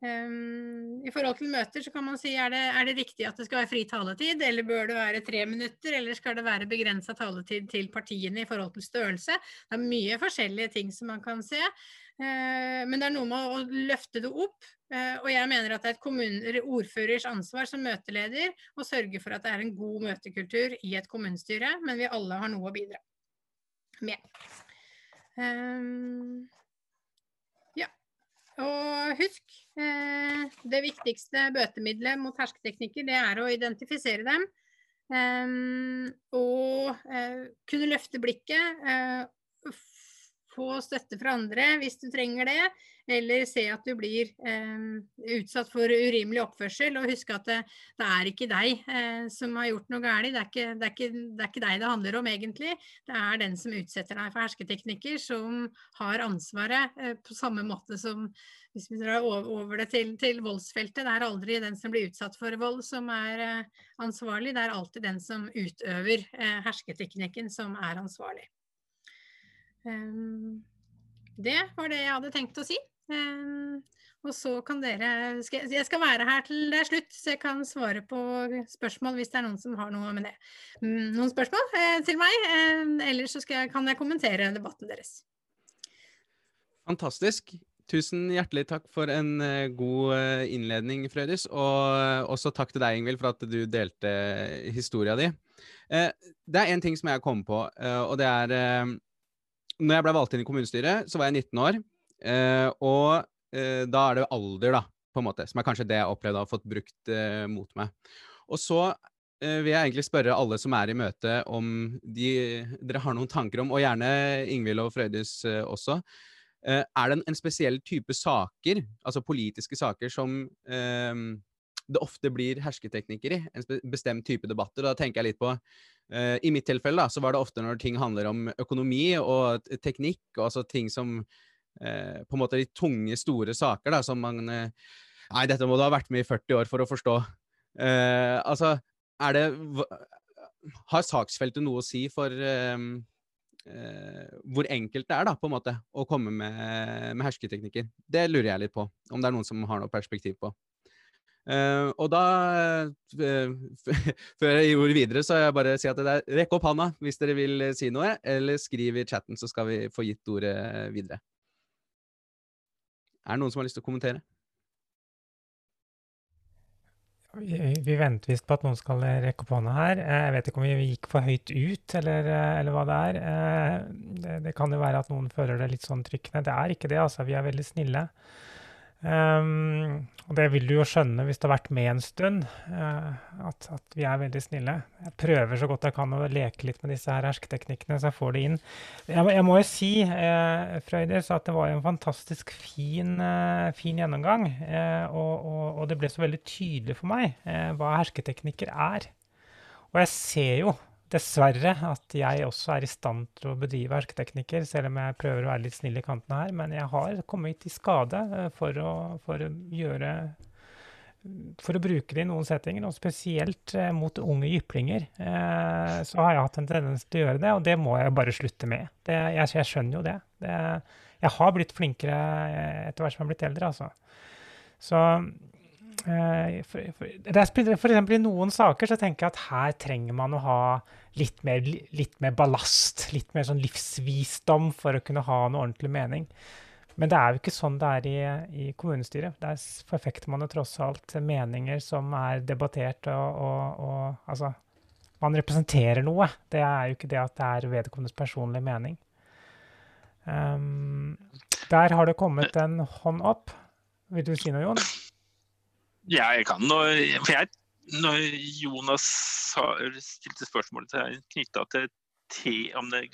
Um, I forhold til møter så kan man si er det, er det riktig at det skal være fri taletid, eller bør det være tre minutter, eller skal det være begrensa taletid til partiene i forhold til størrelse? Det er mye forskjellige ting som man kan se, uh, men det er noe med å løfte det opp. Uh, og jeg mener at det er et ordførers ansvar som møteleder å sørge for at det er en god møtekultur i et kommunestyre, men vi alle har noe å bidra med. Um, og husk, det viktigste bøtemiddelet mot hersketeknikker, det er å identifisere dem. Eh, og eh, kunne løfte blikket, få støtte fra andre hvis du trenger det, eller se at du blir eh, utsatt for urimelig oppførsel. Og huske at det, det er ikke deg eh, som har gjort noe galt. Det, det, det, er ikke deg det handler om egentlig. Det er den som utsetter deg for hersketeknikker, som har ansvaret eh, på samme måte som hvis vi drar over det til, til, voldsfeltet. Det er aldri den som blir utsatt for vold som er eh, ansvarlig, det er alltid den som utøver eh, hersketeknikken som er ansvarlig. Um, det var det jeg hadde tenkt å si. Um, og så kan dere Jeg skal være her til det er slutt, så jeg kan svare på spørsmål hvis det er noen som har noe med det. Um, noen spørsmål eh, til meg? Eh, ellers så jeg, kan jeg kommentere debatten deres. Fantastisk. Tusen hjertelig takk for en uh, god uh, innledning, Frøydis. Og uh, også takk til deg, Ingvild, for at du delte historia di. det er én ting som jeg kom på, og det er når jeg ble valgt inn i kommunestyret, så var jeg 19 år. Eh, og eh, da er det alder, da. på en måte. Som er kanskje det jeg opplevde å ha fått brukt uh, mot meg. Og så uh, vil jeg egentlig spørre alle som er i møte, om de, dere har noen tanker om, og gjerne Ingvild og Frøydis uh, også. er det en, en, spesiell type saker, altså politiske saker, som det ofte blir hersketeknikker i? En bestemt type debatter. Da tenker jeg litt på I mitt tilfelle da, så var det ofte når ting handler om økonomi og teknikk, og altså ting som eh, på en måte de tunge, store saker da, som man eh, Nei, dette må du ha vært med i 40 år for å forstå. Eh, altså, er det Har saksfeltet noe å si for eh, eh, hvor enkelt det er da, på en måte, å komme med, med hersketeknikker? Det lurer jeg litt på, om det er noen som har noe perspektiv på. Uh, og da, uh, før jeg gjorde videre, så jeg bare si at det er rekk opp handa hvis dere vil si noe, eller skriv i chatten, så skal vi få gitt ordet videre. Er det noen som har lyst til å kommentere? Vi, venter visst på at noen skal rekke opp hånda her. Eh, jeg vet ikke om vi gikk for høyt ut, eller, eh, eller hva det er. Eh, det, det, kan jo være at noen føler det litt sånn trykkende. Det er ikke det, altså. Vi er veldig snille. Um, og det vil du jo skjønne hvis du har vært med en stund, uh, at, at, vi er veldig snille. Jeg prøver så godt jeg kan å leke litt med disse her hersketeknikkene, så jeg får det inn. Jeg, jeg må jo si, uh, Frøydis, at det var en fantastisk fin, uh, fin gjennomgang. Og, og, og, det ble så veldig tydelig for meg hva hersketeknikker er. Og jeg ser jo dessverre at jeg også er i stand til å bedrive hersketeknikker, selv om jeg prøver å være litt snill i kantene her. Men jeg har kommet i skade eh, for å, for å gjøre for å bruke det i noen settinger, og spesielt eh, mot unge jyplinger, eh, så har jeg hatt en tendens til å gjøre det, og det må jeg bare slutte med. Det, jeg, jeg, skjønner jo det. det. Jeg har blitt flinkere etter hvert som jeg har blitt eldre, altså. Så for, for, for, eksempel i noen saker så tenker jeg at her trenger man å ha litt mer, litt mer ballast, litt mer sånn livsvisdom for å kunne ha noe ordentlig mening. Men det er jo ikke sånn det er i, i kommunestyret. Der forfekter man jo tross alt meninger som er debattert og, og, og Altså, man representerer noe. Det er jo ikke det at det er vedkommendes personlige mening. Um, der har det kommet en hånd opp. Vil du si noe, Jon? Ja, jeg kan. Når, for jeg, når Jonas stilte spørsmålet til knytta til te, om det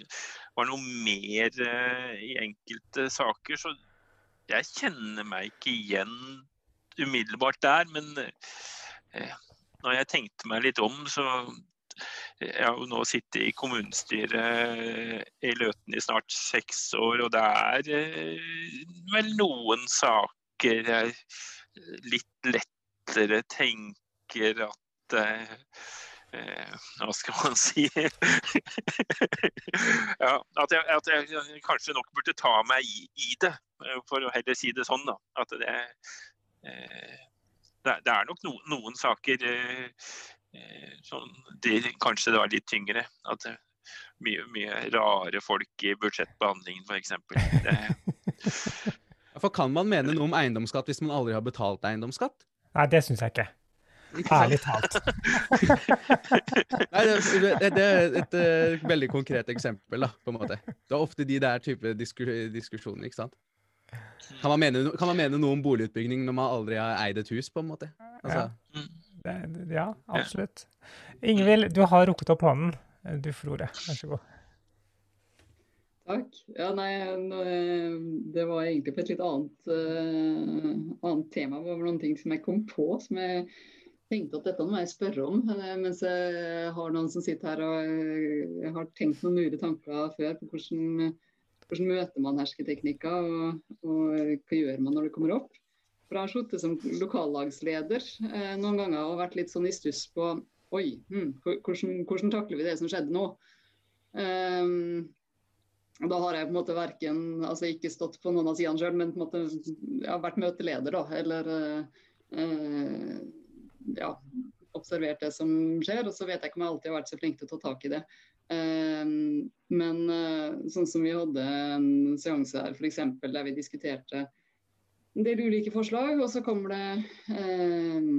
var noe mer uh, i enkelte saker, så jeg kjenner meg ikke igjen umiddelbart der. Men uh, når jeg tenkte meg litt om, så jeg har jo nå sittet i kommunestyret i Løten i snart seks år, og det er vel noen saker litt lett lettere tenker at eh, eh, hva skal man si ja, at, jeg, at, jeg, kanskje nok burde ta meg i, i, det, eh, for å heller si det sånn. da, At det, eh, det, det er nok no, noen saker eh, som det, Kanskje det var litt tyngre. at mye, mye rare folk i budsjettbehandlingen f.eks. For kan man mene noe om eiendomsskatt hvis man aldri har betalt eiendomsskatt? Nei, det syns jeg ikke. Ærlig talt. Nei, det, det, det, er et, et, et, veldig konkret eksempel, da, på en måte. Det er ofte de der type diskus diskusjoner, ikke sant. Kan man, mene, kan man, mene, noe om boligutbygging når man aldri har eid et hus, på en måte? Altså. Ja. ja, absolutt. Ingvild, du har rukket opp hånden. Du får ordet. Vær så god. Takk. Ja, nei, det var egentlig på et litt annet, uh, annet tema. Det var noen ting som jeg kom på som jeg tenkte at dette må jeg spørre om. Uh, mens jeg har noen som sitter her og jeg har tenkt noen lure tanker før på hvordan, hvordan møter man hersketeknikker, og, og, hva gjør man når det kommer opp. For Jeg har sittet som lokallagsleder noen ganger og vært litt sånn i stuss på Oi, hmm, hvordan, hvordan, takler vi det som skjedde nå? Um, da har jeg på en måte verken altså ikke stått på noen av sidene sjøl, men på en måte jeg har vært møteleder, da. Eller eh, ja, observert det som skjer. Og så vet jeg ikke om jeg alltid har vært så flink til å ta tak i det. Eh, men eh, sånn som vi hadde en seanse her f.eks. der vi diskuterte en del ulike forslag, og så kommer det eh,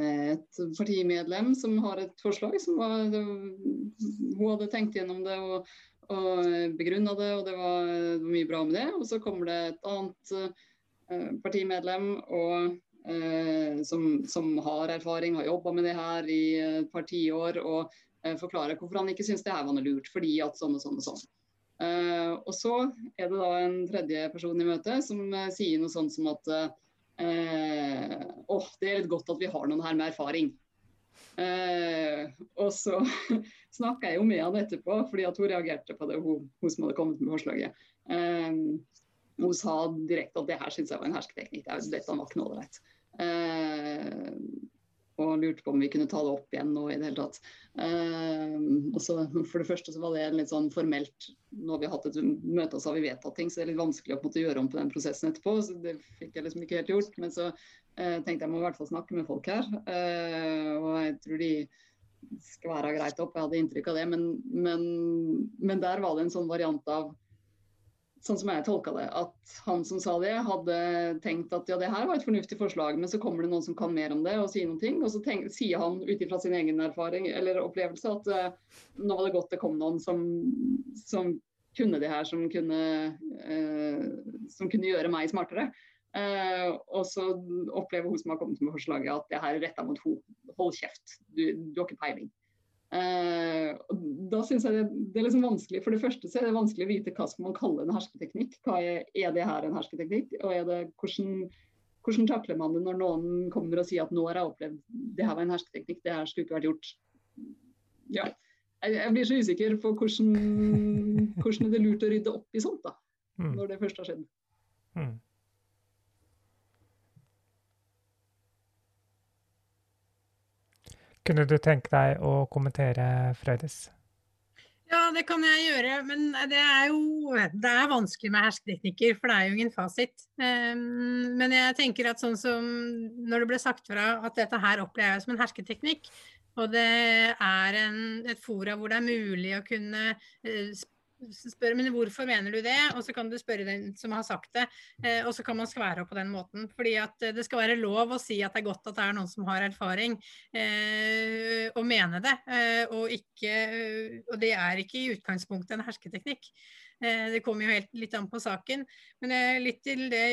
et partimedlem som har et forslag som var, det, Hun hadde tenkt gjennom det og og begrunna det, og det var, det var, mye bra med det. Og så kommer det et annet eh, partimedlem og eh, som, som, har erfaring, har jobba med det her i et par tiår, og eh, forklarer hvorfor han ikke syns det her var noe lurt, fordi at sånn og sånn og sånn. Uh, og så er det da en tredje person i møtet som uh, sier noe sånt som at uh, oh, det er litt godt at vi har noen her med erfaring. Og så snakka jeg jo med han etterpå, fordi at hun reagerte på det, hun, hun som hadde kommet med forslaget. hun sa direkte at det her syns jeg var en hersketeknikk. Dette var ikke noe ålreit og lurte på om vi kunne ta det opp igjen nå i det hele tatt. Uh, så for det første så var det litt sånn formelt Nå har vi hatt et møte så har vi vedtatt ting, så det er litt vanskelig å måtte gjøre om på den prosessen etterpå. så Det fikk jeg liksom ikke helt gjort. Men så uh, tenkte jeg må i hvert fall snakke med folk her. Uh, og jeg tror de skal være greit opp, jeg hadde inntrykk av det. Men, men, men der var det en sånn variant av sånn som jeg tolka det, at han som sa det, hadde tenkt at ja, det her var et fornuftig forslag, men så kommer det noen som kan mer om det og sier noen ting. Og så tenk, sier han ut ifra sin egen erfaring eller opplevelse at uh, nå var det godt det kom noen som, som kunne det her, som kunne, uh, som kunne gjøre meg smartere. Uh, og så opplever hun som har kommet med forslaget at det her er retta mot henne. Hold kjeft, du, du har ikke peiling. Uh, da synes jeg det, det, er liksom vanskelig. For det første så er det vanskelig å vite hva skal man kalle en hersketeknikk. Hva er, er det her en hersketeknikk? Og er det, hvordan, hvordan, takler man det når noen kommer og sier at nå har jeg opplevd det her var en hersketeknikk, det her skulle ikke vært gjort. Ja. Jeg, jeg blir så usikker på hvordan, hvordan er det lurt å rydde opp i sånt, da. Mm. Når det først har skjedd. Mm. Kunne du tenke deg å kommentere, Frøydis? Ja, det kan jeg gjøre, men det er jo det er vanskelig med hersketeknikker, for det er jo ingen fasit. Um, men jeg tenker at sånn som når det ble sagt fra at dette her opplever jeg som en hersketeknikk, og det er en, et fora hvor det er mulig å kunne uh, spør men hvorfor mener du det, og så kan du spørre den som har sagt det. Eh, og så kan man skvære opp på den måten. Fordi at eh, det skal være lov å si at det er godt at det er noen som har erfaring, eh, og mene det. Og, ikke, og, det er ikke i utgangspunktet en hersketeknikk. Det kommer jo helt litt an på saken. Men litt til det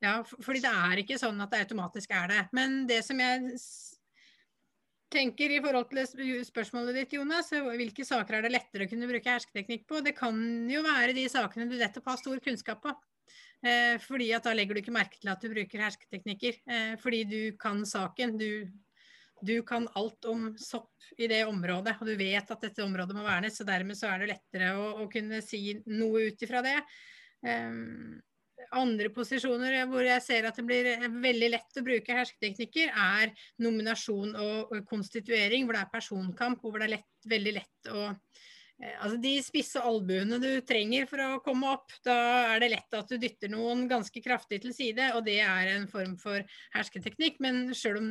ja, fordi det er ikke sånn at det automatisk er det. Men det som jeg tenker i forhold til spørsmålet ditt, Jonas, hvilke saker er det lettere å kunne bruke hersketeknikk på? Det kan jo være de sakene du nettopp har stor kunnskap på. Eh, fordi at da legger du ikke merke til at du bruker hersketeknikker. Eh, fordi du kan saken. Du, du, kan alt om sopp i det området, og du vet at dette området må vernes. Så dermed så er det lettere å, å kunne si noe ut ifra det. Um, andre posisjoner hvor jeg ser at det blir veldig lett å bruke hersketeknikker, er nominasjon og, konstituering, hvor det er personkamp, hvor det er lett, veldig lett å eh, Altså De spisse albuene du trenger for å komme opp, da er det lett at du dytter noen ganske kraftig til side, og det er en form for hersketeknikk. Men sjøl om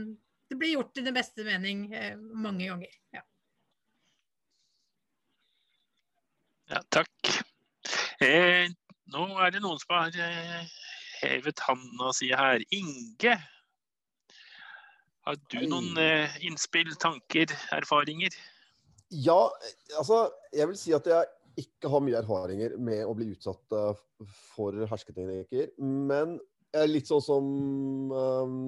det blir gjort i det beste mening eh, mange ganger. Ja. ja takk. Eh, nå er det noen som har eh, hevet handa si her. Inge, har du noen eh, innspill, tanker, erfaringer? Ja, altså jeg vil si at jeg ikke har mye erfaringer med å bli utsatt eh, for hersketeknikker. Men litt sånn som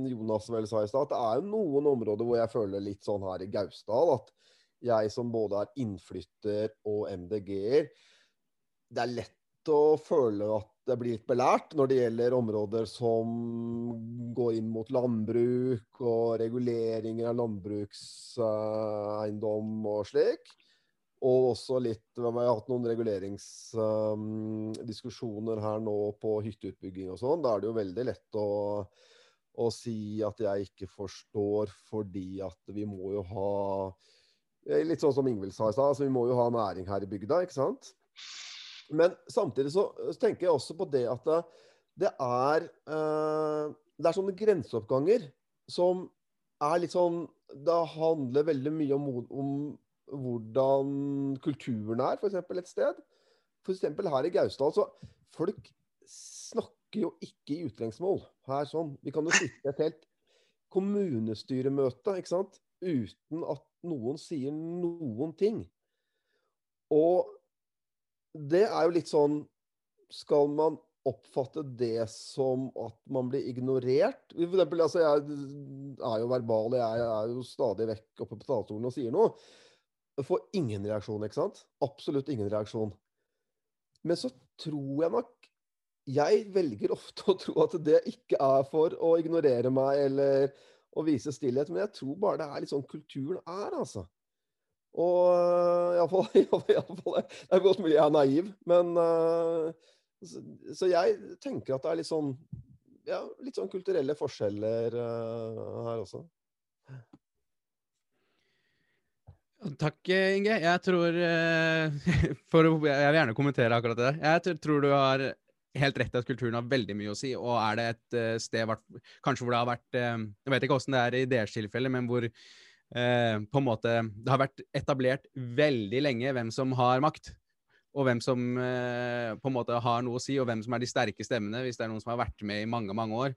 Jonas vel sa i stad, det er jo noen områder hvor jeg føler litt sånn her i Gausdal at jeg som både er innflytter og MDG-er, det er lett å føle at jeg blir litt belært når det gjelder områder som går inn mot landbruk og reguleringer av landbrukseiendom og slik. Og også litt Vi har hatt noen reguleringsdiskusjoner um, her nå på hytteutbygging og sånn. Da er det jo veldig lett å, å si at jeg ikke forstår fordi at vi må jo ha Litt sånn som Ingvild sa i stad, altså vi må jo ha næring her i bygda, ikke sant? Men samtidig så, tenker jeg også på det at det, er uh, Det er sånne grenseoppganger som er litt sånn Det handler veldig mye om, om hvordan kulturen er, f.eks. et sted. F.eks. her i Gausdal. Så folk snakker jo ikke i utlengsmål her sånn. Vi kan jo sitte i et helt kommunestyremøte ikke sant? uten at noen sier noen ting. Og det er jo litt sånn Skal man oppfatte det som at man blir ignorert. For eksempel, altså, jeg er jo verbal, jeg er jo stadig vekk oppe på talerstolen og sier noe. Jeg får ingen reaksjon, ikke sant? Absolutt ingen reaksjon. Men så tror jeg nok Jeg velger ofte å tro at det ikke er for å ignorere meg eller å vise stillhet, men jeg tror bare det er litt sånn kulturen er, altså. Og iallfall Det er godt mulig jeg er naiv, men uh, så, så, jeg tenker at det er litt sånn ja, litt sånn kulturelle forskjeller uh, her også. Takk, Inge. Jeg tror for, Jeg vil gjerne kommentere akkurat det. Jeg tror du har helt rett at kulturen har veldig mye å si. Og er det et sted kanskje hvor det har vært Jeg vet ikke åssen det er i deres tilfelle, men hvor eh, på en måte Det har vært etablert veldig lenge hvem som har makt og hvem som eh, på en måte har noe å si, og hvem som er de sterke stemmene, hvis det er noen som har vært med i mange, mange år,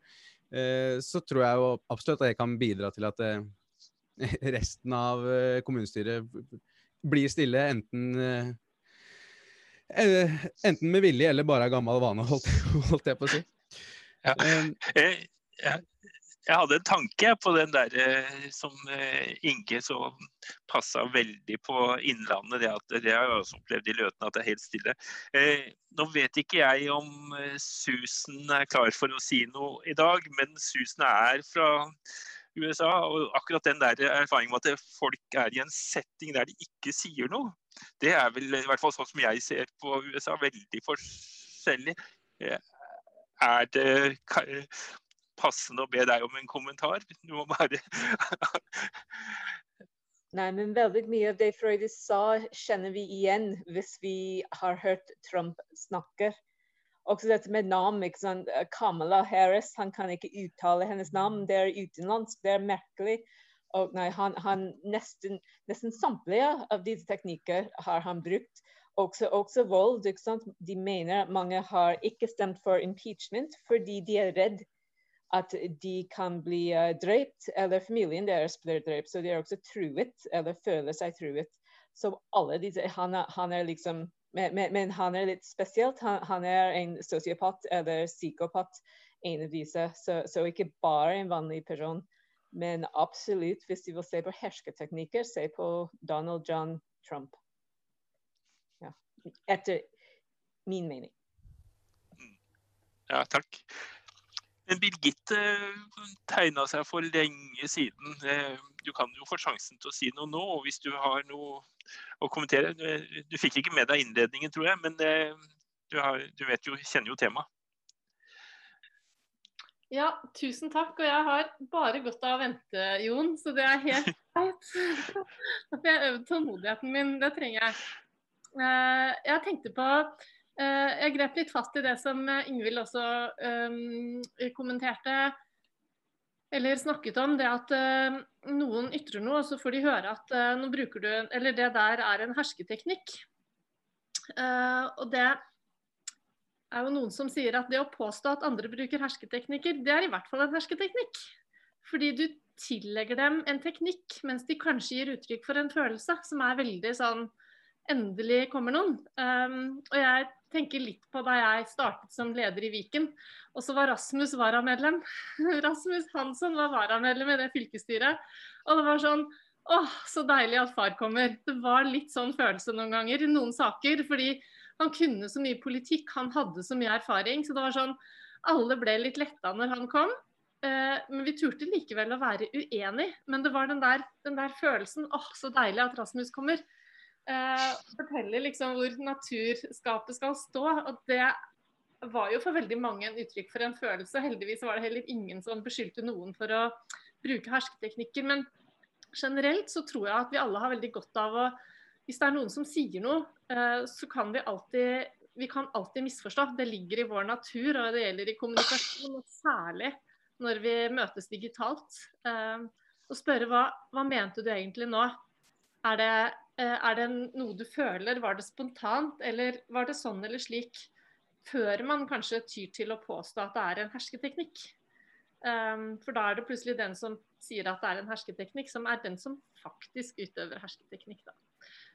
eh, så tror jeg jo absolutt at jeg kan bidra til at eh, resten av eh, kommunestyret blir stille, enten eh, Enten med vilje eller bare av gammel vane, holdt, holdt jeg på å si. Ja. jeg, jeg, jeg hadde en tanke på den der eh, som eh, Inge så passa veldig på Innlandet. Det, at, det har jeg også opplevd i Løten, at det er helt stille. Eh, nå vet ikke jeg om Susan er klar for å si noe i dag, men Susan er fra USA. Og akkurat den der erfaringen med at folk er i en setting der de ikke sier noe, det er vel i hvert fall sånn som jeg ser på USA, veldig forskjellig. Er det passende å be deg om en kommentar. Du må bare Nei, men veldig mye av det Freud sa, kjenner vi igjen hvis vi har hørt Trump snakke. Også dette med navn. ikke sant? Kamala Harris, han kan ikke uttale hennes navn. Det er utenlandsk, det er merkelig. Og nei, han, han nesten, nesten samtlige av disse teknikker har han brukt. Også, også vold. ikke sant? De mener mange har ikke stemt for impeachment fordi de er redd at de kan bli uh, drept, eller familien deres blir drept. Så de er også truet, eller føler seg truet. Så alle disse Han han er liksom men, men, han er litt spesielt. Han, han er en sosiopat eller psykopat, en av disse. Så, så, ikke bare en vanlig person. Men absolutt, hvis de vil se på hersketeknikker, se på Donald John Trump. Ja. Etter min mening. Ja, takk. Men Birgitte tegna seg for lenge siden. Eh, du kan jo få sjansen til å si noe nå, og hvis du har noe å kommentere. Du fikk ikke med deg innledningen, tror jeg, men eh, du, har, du vet jo, kjenner jo temaet. Ja, tusen takk. Og jeg har bare godt av å vente, Jon. Så det er helt greit. At jeg har øvd tålmodigheten min, det trenger jeg. Eh, jeg tenkte på Eh, jeg grep litt fast i det som eh, Ingvild også um, kommenterte, eller snakket om. Det at uh, noen ytrer noe, og så får de høre at uh, nå bruker du Eller det der er en hersketeknikk. Uh, og det er jo noen som sier at det å påstå at andre bruker hersketeknikker, det er i hvert fall en hersketeknikk. Fordi du tillegger dem en teknikk, mens de kanskje gir uttrykk for en følelse som er veldig sånn Endelig kommer noen. Um, og jeg tenker litt på da jeg startet som leder i Viken. Og så var Rasmus varamedlem. Rasmus Hansson var varamedlem i det fylkesstyret. Og det var sånn Åh, så deilig at far kommer. Det var litt sånn følelse noen ganger i noen saker. Fordi han kunne så mye politikk, han hadde så mye erfaring. Så det var sånn Alle ble litt letta når han kom. Uh, men vi turte likevel å være uenig. Men det var den der, den der følelsen Åh, så deilig at Rasmus kommer. Uh, forteller liksom hvor naturskapet skal stå. Og det var jo for veldig mange en uttrykk for en følelse. Heldigvis var det heller ingen som beskyldte noen for å bruke hersketeknikker. Men generelt så tror jeg at vi alle har veldig godt av å Hvis det er noen som sier noe, uh, så kan vi alltid vi kan alltid misforstå. Det ligger i vår natur, og det gjelder i kommunikasjon. Og særlig når vi møtes digitalt. Uh, og spørre hva, hva mente du egentlig nå? Er det er det noe du føler? Var det spontant, eller var det sånn eller slik? Før man kanskje tyr til å påstå at det er en hersketeknikk. Um, for da er det plutselig den som sier at det er en hersketeknikk, som er den som faktisk utøver hersketeknikk. Da.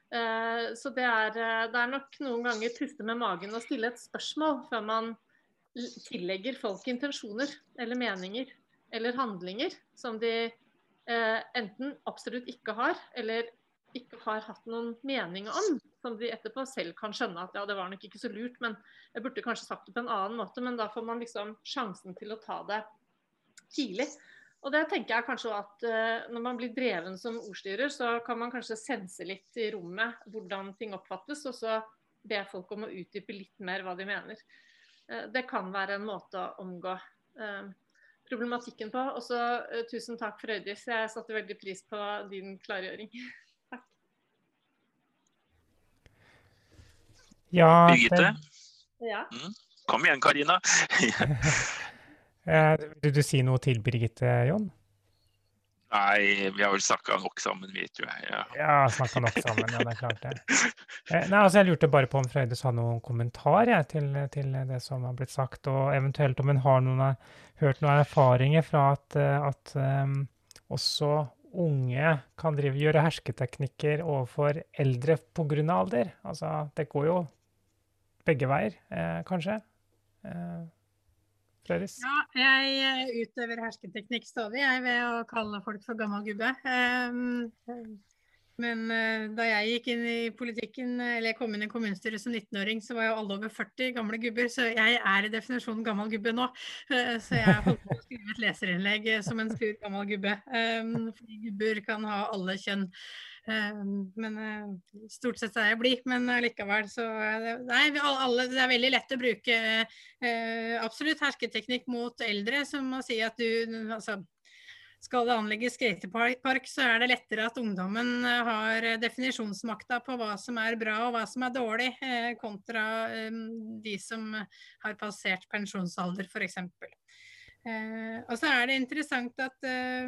Uh, så det er, eh, det er, nok noen ganger puste med magen og stille et spørsmål før man tillegger folk intensjoner eller meninger eller handlinger som de eh, enten absolutt ikke har, eller ikke har hatt noen mening om, som de etterpå selv kan skjønne at ja, det var nok ikke så lurt, men jeg burde kanskje sagt det på en annen måte, men da får man liksom sjansen til å ta det tidlig. Og det tenker jeg kanskje at uh, når man blir dreven som ordstyrer, så kan man kanskje sense litt i rommet hvordan ting oppfattes, og så be folk om å utdype litt mer hva de mener. Uh, det kan være en måte å omgå uh, problematikken på. Og så tusen takk Frøydis, jeg satte veldig pris på din klargjøring. Ja, Birgitte, Ja. kom igjen, Karina. Eh, Vil du si noe til Birgitte, Jon? Nei, vi har vel snakka nok sammen, vi, tror jeg. Ja. Ja, snakka nok sammen. Ja, det er klart det. Eh, Nei, altså Jeg lurte bare på om Frøyde sa noen kommentar jeg, til, til det som har blitt sagt, og eventuelt om hun har noen, hørt noen erfaringer fra at, at um, også unge kan drive, gjøre hersketeknikker overfor eldre pga. alder. Altså, det går jo begge veier, eh, kanskje. Eh, Frøydis? Ja, jeg eh, utøver hersketeknikk stadig jeg, ved å kalle folk for gammel gubbe. Ehm, men eh, da jeg gikk inn i politikken, eller jeg kom inn i kommunestyret som 19-åring, så var jo alle over 40 gamle gubber, så jeg er i definisjonen gammel gubbe nå. Så jeg holdt på å skrive et leserinnlegg som en sur gammel gubbe. Fordi gubber kan ha alle kjønn. Ehm, Men eh, stort sett er jeg blid, men likevel så Nei, alle, det er veldig lett å bruke eh, absolutt hersketeknikk mot eldre, som å si at du altså, skal det anlegges skatepark, så er det lettere at ungdommen eh, har definisjonsmakta på hva som er bra og hva som er dårlig, eh, kontra eh, de som har passert pensjonsalder, f.eks. Eh, og så er det interessant at eh,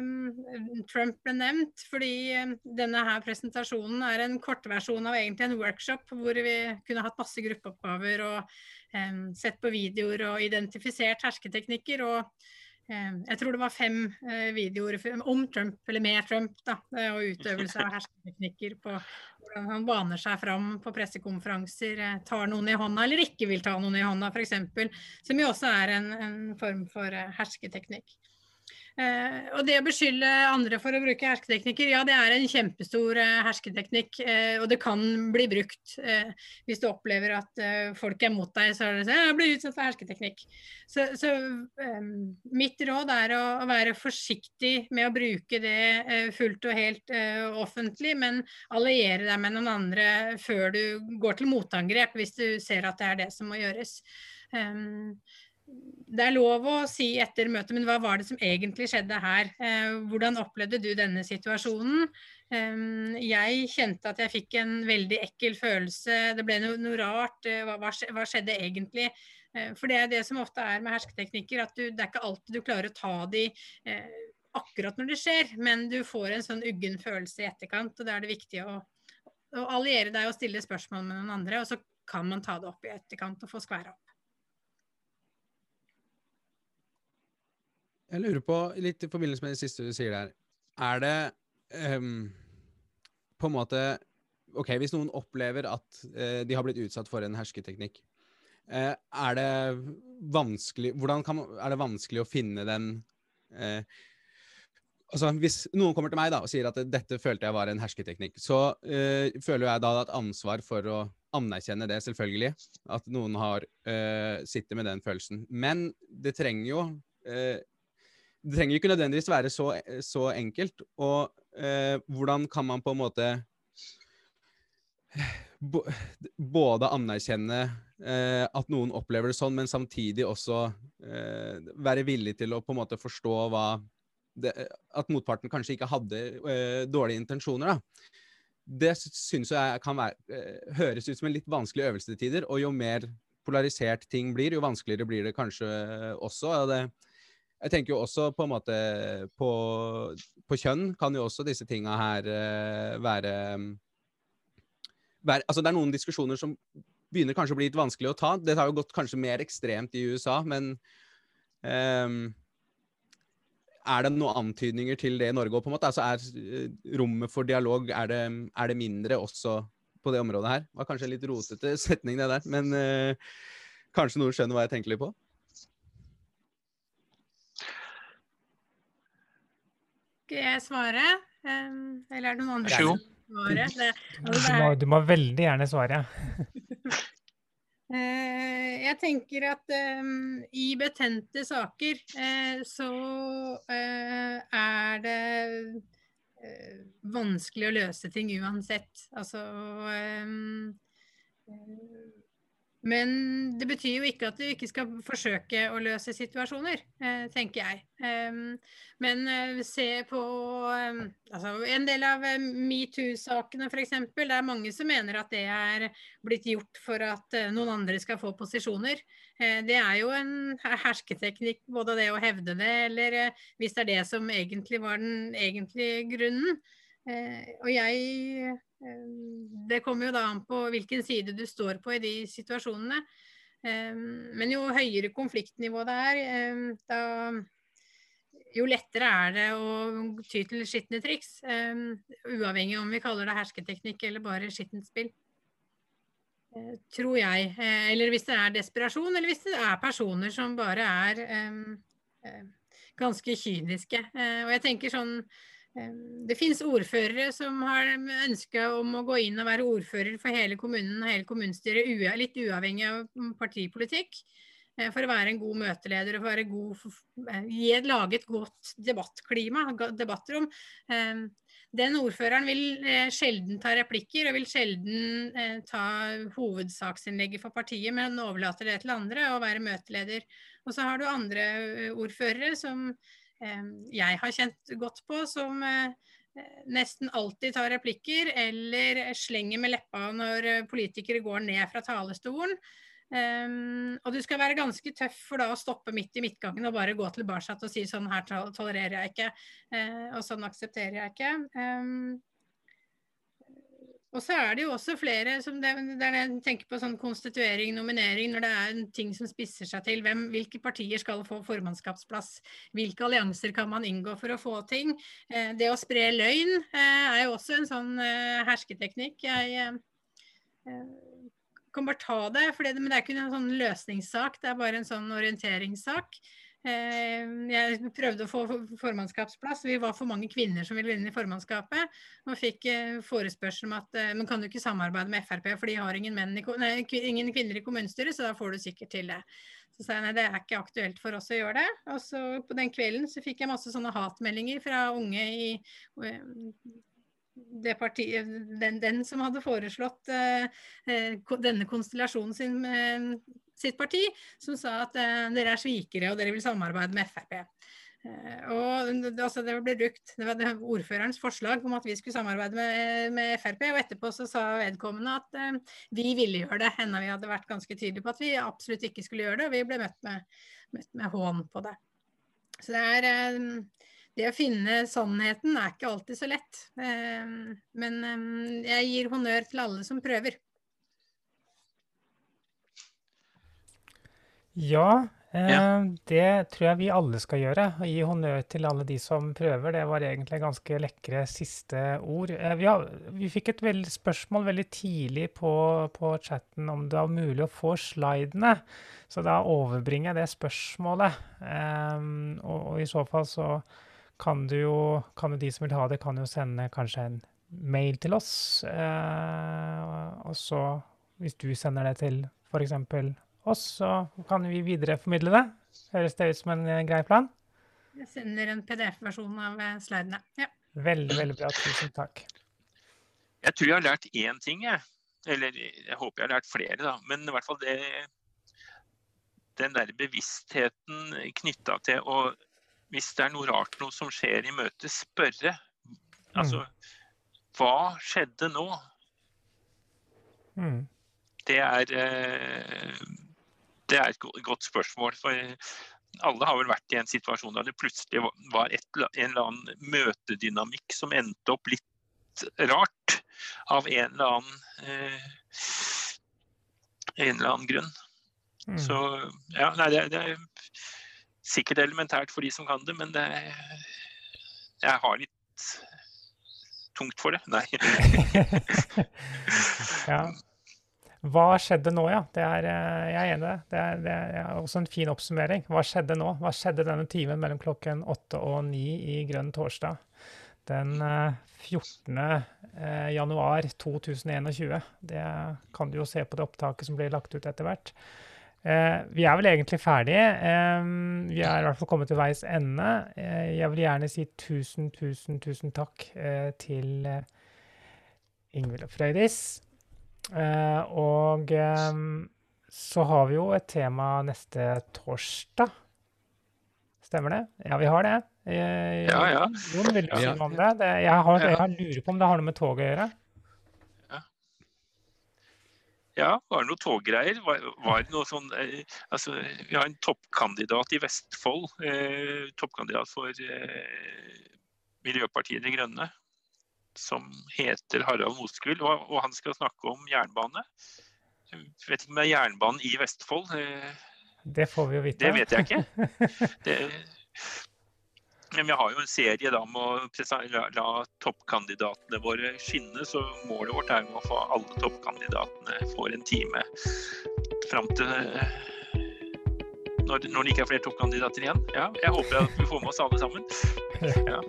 Trump ble nevnt, fordi eh, denne her presentasjonen er en kortversjon av egentlig en workshop hvor vi kunne hatt masse gruppeoppgaver og eh, sett på videoer og identifisert hersketeknikker. og jeg tror det var fem eh, videoer om Trump, eller med Trump, da, eh, og utøvelse av hersketeknikker på hvordan han baner seg fram på pressekonferanser, eh, tar noen i hånda eller ikke vil ta noen i hånda f.eks., som jo også er en, en form for hersketeknikk. Eh, og det å beskylde andre for å bruke hersketeknikker, ja det er en kjempestor eh, hersketeknikk, eh, og det kan bli brukt. Eh, hvis du opplever at eh, folk er mot deg, så er det sånn, jeg blir utsatt for hersketeknikk. Så, så eh, mitt råd er å, å være forsiktig med å bruke det eh, fullt og helt offentlig, men alliere deg med noen andre før du går til motangrep, hvis du ser at det er det som må gjøres. Um, det er lov å si etter møtet, men hva var det som egentlig skjedde her? Eh, hvordan opplevde du denne situasjonen? Eh, jeg kjente at jeg fikk en veldig ekkel følelse. Det ble noe, rart. Eh, hva, skjedde egentlig? Eh, for det er det som ofte er med hersketeknikker, at du, det er ikke alltid du klarer å ta de akkurat når det skjer, men du får en sånn uggen følelse i etterkant, og da er det viktig å, å alliere deg og stille spørsmål med noen andre, og så kan man ta det opp i etterkant og få skværa opp. Jeg lurer på, litt i forbindelse med det siste du sier der, er det um, på en måte Ok, hvis noen opplever at uh, de har blitt utsatt for en hersketeknikk, uh, er det vanskelig kan, er det vanskelig å finne den uh, Altså, Hvis noen kommer til meg da og sier at dette følte jeg var en hersketeknikk, så øh, føler jeg da et ansvar for å anerkjenne det, selvfølgelig. At noen har øh, sitter med den følelsen. Men det trenger jo eh, det trenger ikke nødvendigvis være så, så enkelt. Og eh, hvordan kan man på en måte både anerkjenne eh, at noen opplever det sånn, men samtidig også eh, være villig til å på en måte forstå hva det, At motparten kanskje ikke hadde eh, dårlige intensjoner. da. Det syns jeg kan være, eh, høres ut som en litt vanskelig øvelse til tider. Og jo mer polarisert ting blir, jo vanskeligere blir det kanskje også. og det jeg tenker jo også på en måte på, på kjønn kan jo også disse tinga her eh, være, være Altså det er noen diskusjoner som begynner kanskje å bli litt vanskelig å ta. Det har jo gått kanskje mer ekstremt i USA, men um, er det noen antydninger til det i Norge òg, på en måte? Altså er eh, rommet for dialog er det, er det mindre også på det området her? Det var kanskje en litt rotete setning, det der, men uh, kanskje noen skjønner hva jeg tenker litt på? Skal jeg svare? Um, eller er det noen andre som skal svare? Det, altså, det må, er, du må veldig gjerne svare. eh, jeg tenker at um, i betente saker uh, så uh, er det uh, vanskelig å løse ting uansett. Altså um, Men det betyr jo ikke at du ikke skal forsøke å løse situasjoner, eh, tenker jeg. Um, men eh, se på um, altså en del av eh, metoo-sakene f.eks. Det er mange som mener at det er blitt gjort for at noen andre skal få posisjoner. Det er jo en hersketeknikk, både det å hevde det, eller hvis det er det som egentlig var den egentlige grunnen. Eh, og jeg eh, Det kommer jo da an på hvilken side du står på i de situasjonene. Eh, men jo høyere konfliktnivå det er, da jo lettere er det å ty til skitne triks. eh, uavhengig om vi kaller det hersketeknikk eller bare skittent spill. Eh, tror jeg. Eh, eller hvis det er desperasjon, eller hvis det er personer som bare er eh, eh, ganske kyniske. Og jeg tenker sånn det finnes ordførere som har ønske om å gå inn og være ordfører for hele kommunen og hele kommunestyret, litt uavhengig av mm, partipolitikk. eh, For å være en god møteleder og for å være god, eh, gi lage et godt debattklima, debattrom. Eh, Den ordføreren vil eh, sjelden ta replikker og vil sjelden eh, ta hovedsaksinnlegget for partiet, men overlater det til andre og være møteleder. Og så har du andre eh, ordførere som eh, jeg har kjent godt på, som eh, nesten alltid tar replikker eller slenger med leppa når eh, politikere går ned fra talerstolen. Um, og du skal være ganske tøff for da å stoppe midt i midtgangen og bare gå tilbake og si sånn her tolererer jeg ikke, uh, og sånn aksepterer jeg ikke. Um, og så er det jo også flere som det, er det jeg tenker på sånn konstituering, nominering, når det er en ting som spisser seg til. Hvem, hvilke partier skal få formannskapsplass? Hvilke allianser kan man inngå for å få ting? Eh, det å spre løgn eh, er jo også en sånn eh, hersketeknikk. Jeg eh, eh, kan bare ta det, for det, men det er ikke en sånn løsningssak, det er bare en sånn orienteringssak. Eh, Jeg prøvde å få formannskapsplass. Vi var for mange kvinner som ville inn i formannskapet. Og fikk eh, forespørsel om at eh, men kan du ikke samarbeide med Frp, for de har ingen, i, nei, ingen kvinner i kommunestyret, så da får du sikkert til det. Så sa jeg nei, det er ikke aktuelt for oss å gjøre det. Og så på den kvelden så fikk jeg masse sånne hatmeldinger fra unge i partiet, den, den som hadde foreslått eh, eh, denne konstellasjonen sin, eh, sitt parti, som sa at eh, dere er svikere og dere vil samarbeide med Frp. Eh, og det, altså, det ble brukt, det var det, ordførerens forslag om at vi skulle samarbeide med, med Frp, og etterpå så sa vedkommende at eh, vi ville gjøre det, enda vi hadde vært ganske tydelige på at vi absolutt ikke skulle gjøre det, og vi ble møtt med, møtt med hån på det. Så det er eh, det å finne sannheten er ikke alltid så lett. Eh, Men eh, jeg gir honnør til alle som prøver. Ja, eh, Ja. det tror jeg vi alle skal gjøre. Og gi honnør til alle de som prøver. Det var egentlig ganske lekre siste ord. Eh, vi, har, vi fikk et veld, spørsmål veldig tidlig på, på chatten om det var mulig å få slidene. Så da overbringer jeg det spørsmålet. Ehm, og, og i så fall så kan du jo, kan jo de som vil ha det, kan jo sende kanskje en mail til oss. Eh, og så, hvis du sender det til f.eks. oss, så kan vi videreformidle det. Høres det ut som en eh, grei plan? Jeg sender en PDF-versjon av eh, slidene. Ja. Veldig, veldig bra. Tusen takk. Jeg tror jeg har lært én ting, jeg. Eller jeg håper jeg har lært flere, da. Men i hvert fall det Den der bevisstheten knytta til å Hvis det er noe rart noe som skjer i møtet, spørre. Altså Hva skjedde nå? Mm. Det er eh, Det er et godt spørsmål. For alle har vel vært i en situasjon der det plutselig var et, en eller annen møtedynamikk som endte opp litt rart av en eller annen eh, en eller annen grunn. Mm. Så ja, nei, det, det er sikkert elementært for de som kan det, men det jeg har litt tungt for det. Nei. ja. Hva skjedde nå, ja? Det er, eh, jeg er enig i det. Er, det er også en fin oppsummering. Hva skjedde nå? Hva skjedde denne timen mellom klokken åtte og ni i Grønn torsdag? den 14. januar 2021. Det kan du jo se på det opptaket som blir lagt ut etter hvert. Vi er vel egentlig ferdige. Vi er i hvert fall kommet til veis ende. Jeg vil gjerne si tusen, tusen, tusen takk til Ingvild og Frøydis. Og så har vi jo et tema neste torsdag. Stemmer det? Ja, vi har det. Jeg, ja, ja. Jon, vil du si noe om det? det jeg, har, jeg, lurer på om det har noe med tog å gjøre. Ja, var det noe toggreier? Var, var, det noe sånn eh, Altså, vi har en toppkandidat i Vestfold. Eh, toppkandidat for eh, Miljøpartiet De Grønne. Som heter Harald Moskvild, og, og han skal snakke om jernbane. Jeg vet ikke om det er jernbanen i Vestfold. Eh, det får vi jo vite. Det vet jeg ikke. Det, men vi har jo en serie da med å la, la toppkandidatene våre skinne, så målet vårt er jo å få alle toppkandidatene får en time fram til når, når, det ikke er flere toppkandidater igjen. Ja, jeg håper at vi får med oss alle sammen. Ja.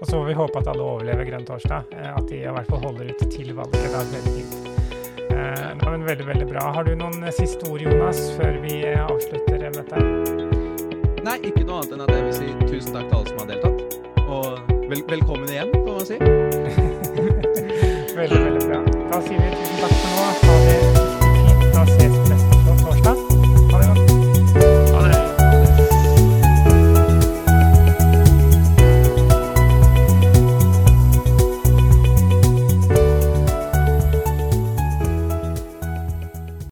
Og så får vi håpe at alle overlever Grønn torsdag. Eh, at de i hvert fall holder ut til valget. Det er veldig fint. Eh, men veldig, veldig bra. Har du noen siste ord, Jonas, før vi avslutter møtet? Nei, ikke noe annet enn at jeg vil si tusen takk til alle som har deltatt. Og vel velkommen igjen, får man si. veldig, veldig bra. Da sier vi tusen takk for nå.